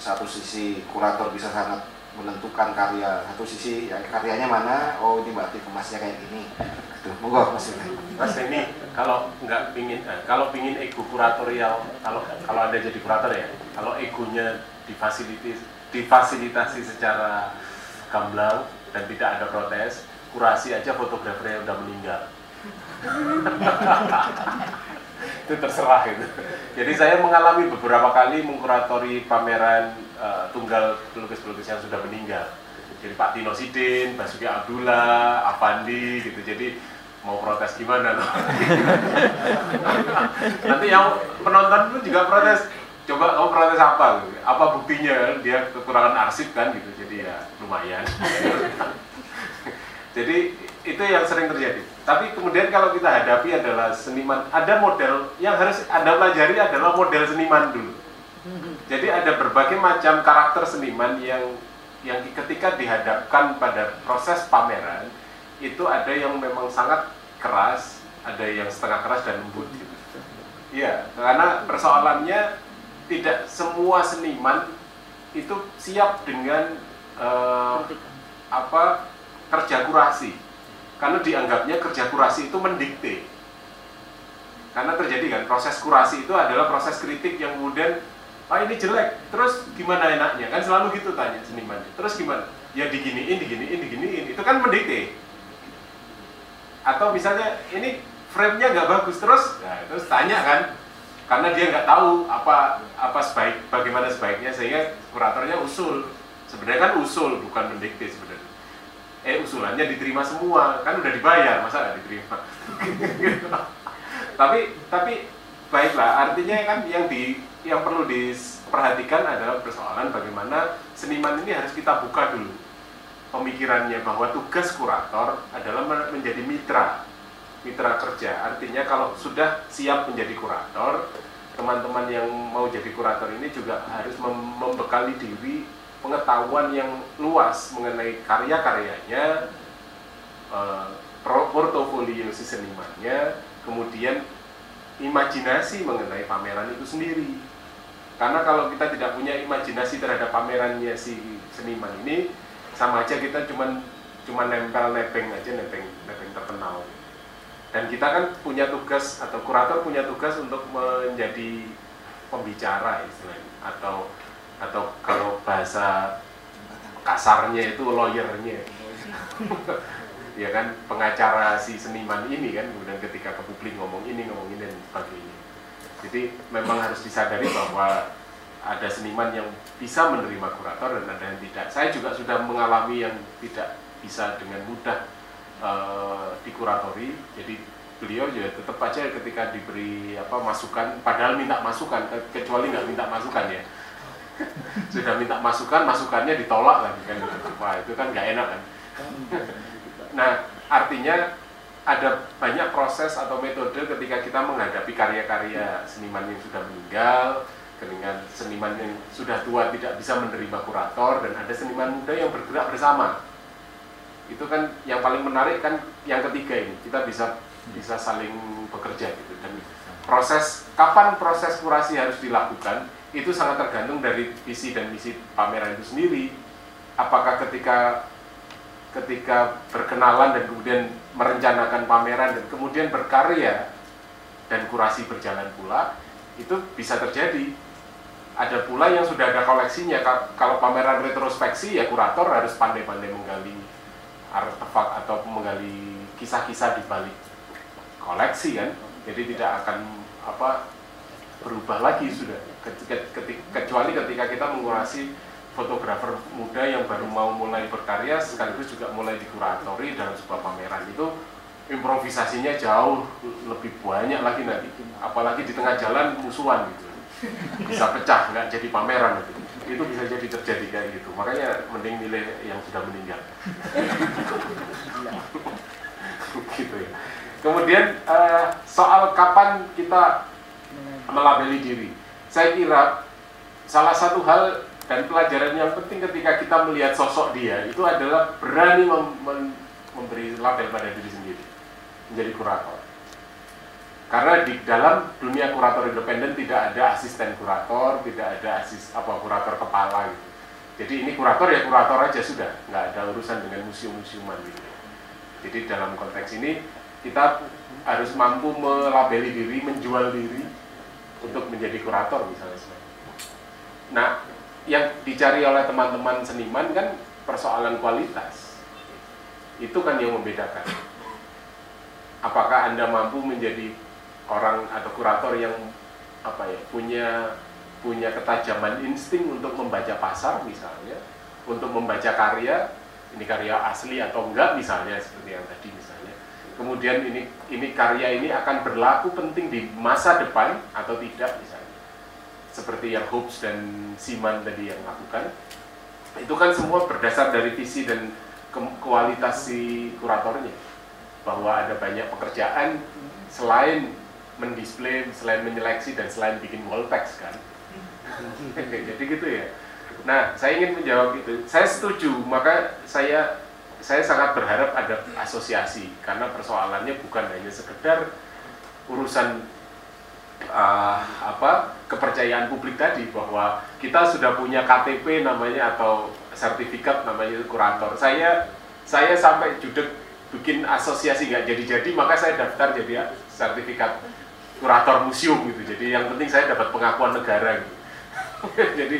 satu sisi kurator bisa sangat menentukan karya satu sisi ya, karyanya mana oh ini berarti kemasnya kayak gini Monggo mas Yudha. Mas ini kalau nggak pingin, eh, kalau pingin ego kuratorial, kalau kalau anda jadi kurator ya, kalau egonya difasilitasi, difasilitasi secara gamblang dan tidak ada protes, kurasi aja fotografernya udah meninggal. itu terserah itu. Jadi saya mengalami beberapa kali mengkuratori pameran eh, tunggal pelukis-pelukis yang sudah meninggal. Jadi Pak Tino Sidin, Basuki Abdullah, Avandi gitu. Jadi mau protes gimana loh? Nanti yang penonton pun juga protes. Coba kamu protes apa? Apa buktinya? Dia kekurangan arsip kan gitu. Jadi ya lumayan. Jadi itu yang sering terjadi. Tapi kemudian kalau kita hadapi adalah seniman, ada model yang harus Anda pelajari adalah model seniman dulu. Jadi ada berbagai macam karakter seniman yang yang ketika dihadapkan pada proses pameran itu ada yang memang sangat keras, ada yang setengah keras dan lembut gitu. Iya, karena persoalannya tidak semua seniman itu siap dengan eh, apa kerja kurasi. Karena dianggapnya kerja kurasi itu mendikte. Karena terjadi kan proses kurasi itu adalah proses kritik yang kemudian ah ini jelek. Terus gimana enaknya? Kan selalu gitu tanya seniman terus gimana? Ya diginiin diginiin diginiin. Itu kan mendikte atau misalnya ini frame-nya nggak bagus terus? Nah, terus tanya kan. Karena dia nggak tahu apa apa sebaik bagaimana sebaiknya sehingga kuratornya usul. Sebenarnya kan usul bukan mendikte sebenarnya. Eh usulannya diterima semua. Kan udah dibayar masa nggak diterima? Tapi tapi baiklah artinya kan yang di yang perlu diperhatikan adalah persoalan bagaimana seniman ini harus kita buka dulu pemikirannya bahwa tugas kurator adalah men- menjadi mitra mitra kerja. Artinya kalau sudah siap menjadi kurator teman-teman yang mau jadi kurator ini juga harus mem- membekali diri pengetahuan yang luas mengenai karya-karyanya eh, portofolio si senimannya kemudian imajinasi mengenai pameran itu sendiri. Karena kalau kita tidak punya imajinasi terhadap pamerannya si seniman ini sama aja kita cuman cuman nempel nepeng aja nepeng nepeng terkenal. Dan kita kan punya tugas atau kurator punya tugas untuk menjadi pembicara istilahnya. Atau atau kalau bahasa kasarnya itu lawyernya ya kan pengacara si seniman ini kan kemudian ketika ke publik ngomong ini ngomong ini dan sebagainya. Jadi memang harus disadari bahwa ada seniman yang bisa menerima kurator dan ada yang tidak. Saya juga sudah mengalami yang tidak bisa dengan mudah eh, dikuratori. Jadi beliau ya tetap aja ketika diberi apa masukan padahal minta masukan ke- kecuali nggak minta masukan ya. Sudah minta masukan masukannya ditolak lagi kan. Wah itu kan nggak enak kan nah artinya ada banyak proses atau metode ketika kita menghadapi karya-karya seniman yang sudah meninggal dengan seniman yang sudah tua tidak bisa menerima kurator dan ada seniman muda yang bergerak bersama. Itu kan yang paling menarik kan yang ketiga ini kita bisa bisa saling bekerja gitu. Dan proses kapan proses kurasi harus dilakukan itu sangat tergantung dari visi dan misi pameran itu sendiri. Apakah ketika ketika berkenalan dan kemudian merencanakan pameran dan kemudian berkarya dan kurasi berjalan pula itu bisa terjadi. Ada pula yang sudah ada koleksinya. Ka- kalau pameran retrospeksi ya kurator harus pandai-pandai menggali artefak atau menggali kisah-kisah di balik koleksi kan? Jadi tidak akan apa berubah lagi sudah. Kecuali ketika kita mengurasi fotografer muda yang baru mau mulai berkarya sekaligus juga mulai dikuratori dalam sebuah pameran itu improvisasinya jauh lebih banyak lagi nanti. Apalagi di tengah jalan musuhan gitu. Bisa pecah nggak jadi pameran gitu. Itu bisa jadi terjadi kayak gitu. Makanya mending milih yang sudah meninggal. Gitu ya. Kemudian uh, soal kapan kita melabeli diri. Saya kira salah satu hal dan pelajaran yang penting ketika kita melihat sosok dia itu adalah berani mem mem memberi label pada diri sendiri menjadi kurator karena di dalam dunia kurator independen tidak ada asisten kurator, tidak ada asis apa kurator kepala gitu. Jadi ini kurator ya kurator aja sudah, nggak ada urusan dengan museum-museuman gitu. Jadi dalam konteks ini kita harus mampu melabeli diri, menjual diri untuk menjadi kurator misalnya. Nah, yang dicari oleh teman-teman seniman kan persoalan kualitas. Itu kan yang membedakan. Apakah Anda mampu menjadi orang atau kurator yang apa ya punya punya ketajaman insting untuk membaca pasar misalnya, untuk membaca karya ini karya asli atau enggak misalnya seperti yang tadi misalnya. Kemudian ini ini karya ini akan berlaku penting di masa depan atau tidak misalnya. Seperti yang Hobbes dan Siman tadi yang lakukan. Itu kan semua berdasar dari visi dan kualitas si kuratornya. Bahwa ada banyak pekerjaan selain mendisplay, selain menyeleksi dan selain bikin wall text kan. Jadi gitu ya. Nah, saya ingin menjawab itu. Saya setuju, maka saya saya sangat berharap ada asosiasi karena persoalannya bukan hanya sekedar urusan uh, apa kepercayaan publik tadi bahwa kita sudah punya KTP namanya atau sertifikat namanya kurator. Saya saya sampai judek bikin asosiasi nggak jadi-jadi maka saya daftar jadi sertifikat kurator museum gitu. Jadi yang penting saya dapat pengakuan negara gitu. jadi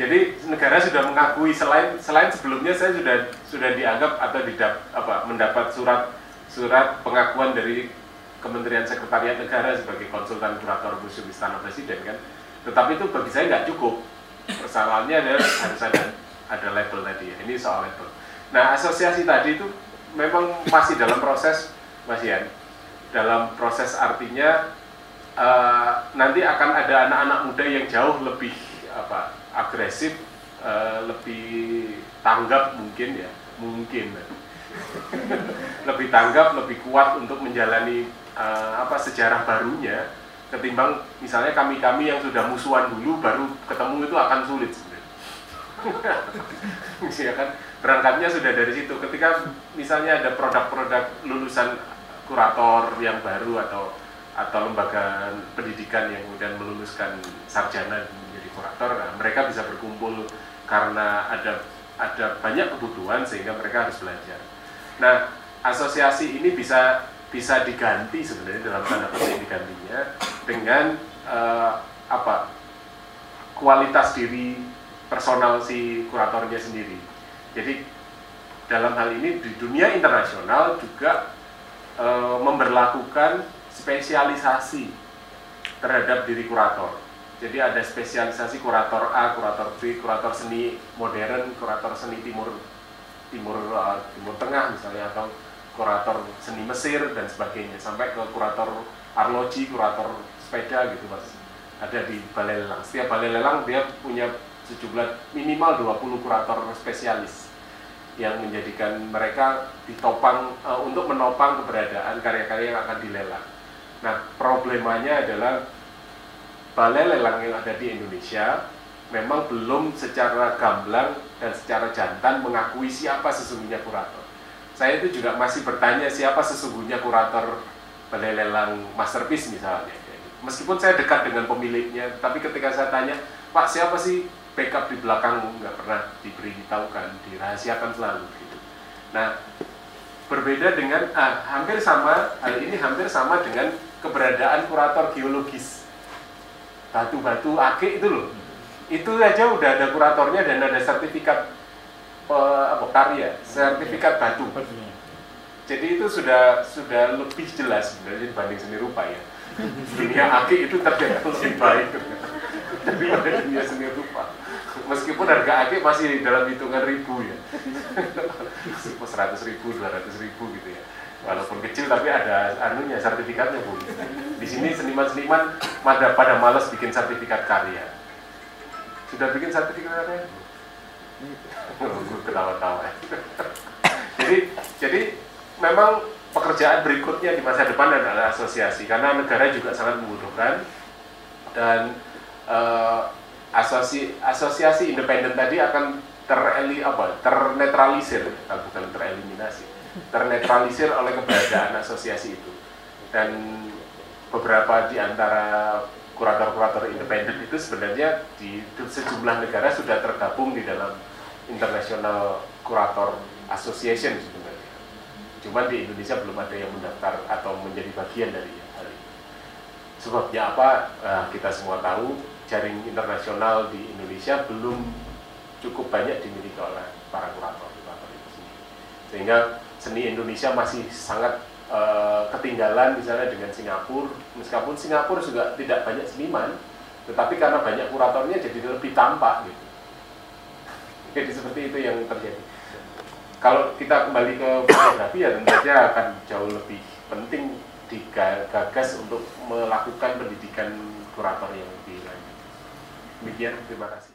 jadi negara sudah mengakui selain selain sebelumnya saya sudah sudah dianggap atau didap, apa mendapat surat surat pengakuan dari Kementerian Sekretariat Negara sebagai konsultan kurator museum Istana Presiden kan. Tetapi itu bagi saya nggak cukup. Persoalannya adalah harus ada ada label tadi ya. Ini soal label. Nah asosiasi tadi itu memang masih dalam proses Mas Ian. Dalam proses artinya uh, nanti akan ada anak-anak muda yang jauh lebih apa agresif, uh, lebih tanggap mungkin ya, mungkin lebih tanggap, lebih kuat untuk menjalani uh, apa sejarah barunya ketimbang misalnya kami-kami yang sudah musuhan dulu baru ketemu itu akan sulit ya kan berangkatnya sudah dari situ. Ketika misalnya ada produk-produk lulusan kurator yang baru atau atau lembaga pendidikan yang kemudian meluluskan sarjana menjadi kurator, nah, mereka bisa berkumpul karena ada ada banyak kebutuhan sehingga mereka harus belajar. Nah, asosiasi ini bisa bisa diganti sebenarnya dalam tanda petik digantinya dengan uh, apa kualitas diri personal si kuratornya sendiri. Jadi dalam hal ini di dunia internasional juga uh, memberlakukan spesialisasi terhadap diri kurator. Jadi ada spesialisasi kurator A, kurator B, kurator seni modern, kurator seni timur timur uh, timur tengah misalnya atau kurator seni Mesir dan sebagainya sampai ke kurator arloji, kurator sepeda gitu mas. Ada di balai lelang. Setiap balai lelang dia punya sejumlah minimal 20 kurator spesialis yang menjadikan mereka ditopang uh, untuk menopang keberadaan karya-karya yang akan dilelang. Nah, problemanya adalah balai lelang yang ada di Indonesia memang belum secara gamblang dan secara jantan mengakui siapa sesungguhnya kurator. Saya itu juga masih bertanya siapa sesungguhnya kurator balai lelang masterpiece misalnya. Meskipun saya dekat dengan pemiliknya, tapi ketika saya tanya, Pak siapa sih backup di belakang nggak pernah diberitahukan, dirahasiakan selalu gitu. Nah, berbeda dengan ah, hampir sama hal ini hampir sama dengan keberadaan kurator geologis batu-batu ake itu loh itu aja udah ada kuratornya dan ada sertifikat uh, apa karya sertifikat batu. Jadi itu sudah sudah lebih jelas sebenarnya dibanding seni rupa ya. Dunia ake itu terbilang lebih baik daripada dunia seni rupa. Meskipun harga akik masih dalam hitungan ribu ya. Seratus ribu, dua ratus ribu gitu ya. Walaupun kecil tapi ada anunya sertifikatnya bu. Di sini seniman-seniman pada pada malas bikin sertifikat karya. Sudah bikin sertifikat karya gue ketawa-tawa jadi jadi memang pekerjaan berikutnya di masa depan adalah asosiasi karena negara juga sangat membutuhkan. Dan uh, asosiasi asosiasi independen tadi akan tereli apa ternetralisir bukan tereliminasi ternetralisir oleh keberadaan asosiasi itu. Dan beberapa di antara kurator-kurator independen itu sebenarnya di sejumlah negara sudah tergabung di dalam International Kurator Association sebenarnya. Cuma di Indonesia belum ada yang mendaftar atau menjadi bagian dari hal itu. Sebabnya apa? Nah, kita semua tahu jaring internasional di Indonesia belum cukup banyak dimiliki oleh para kurator-kurator itu sendiri. Sehingga seni Indonesia masih sangat uh, ketinggalan misalnya dengan Singapura meskipun Singapura juga tidak banyak seniman tetapi karena banyak kuratornya jadi lebih tampak gitu jadi seperti itu yang terjadi. Kalau kita kembali ke fotografi ya tentu saja akan jauh lebih penting digagas untuk melakukan pendidikan kurator yang lebih lanjut. Demikian terima kasih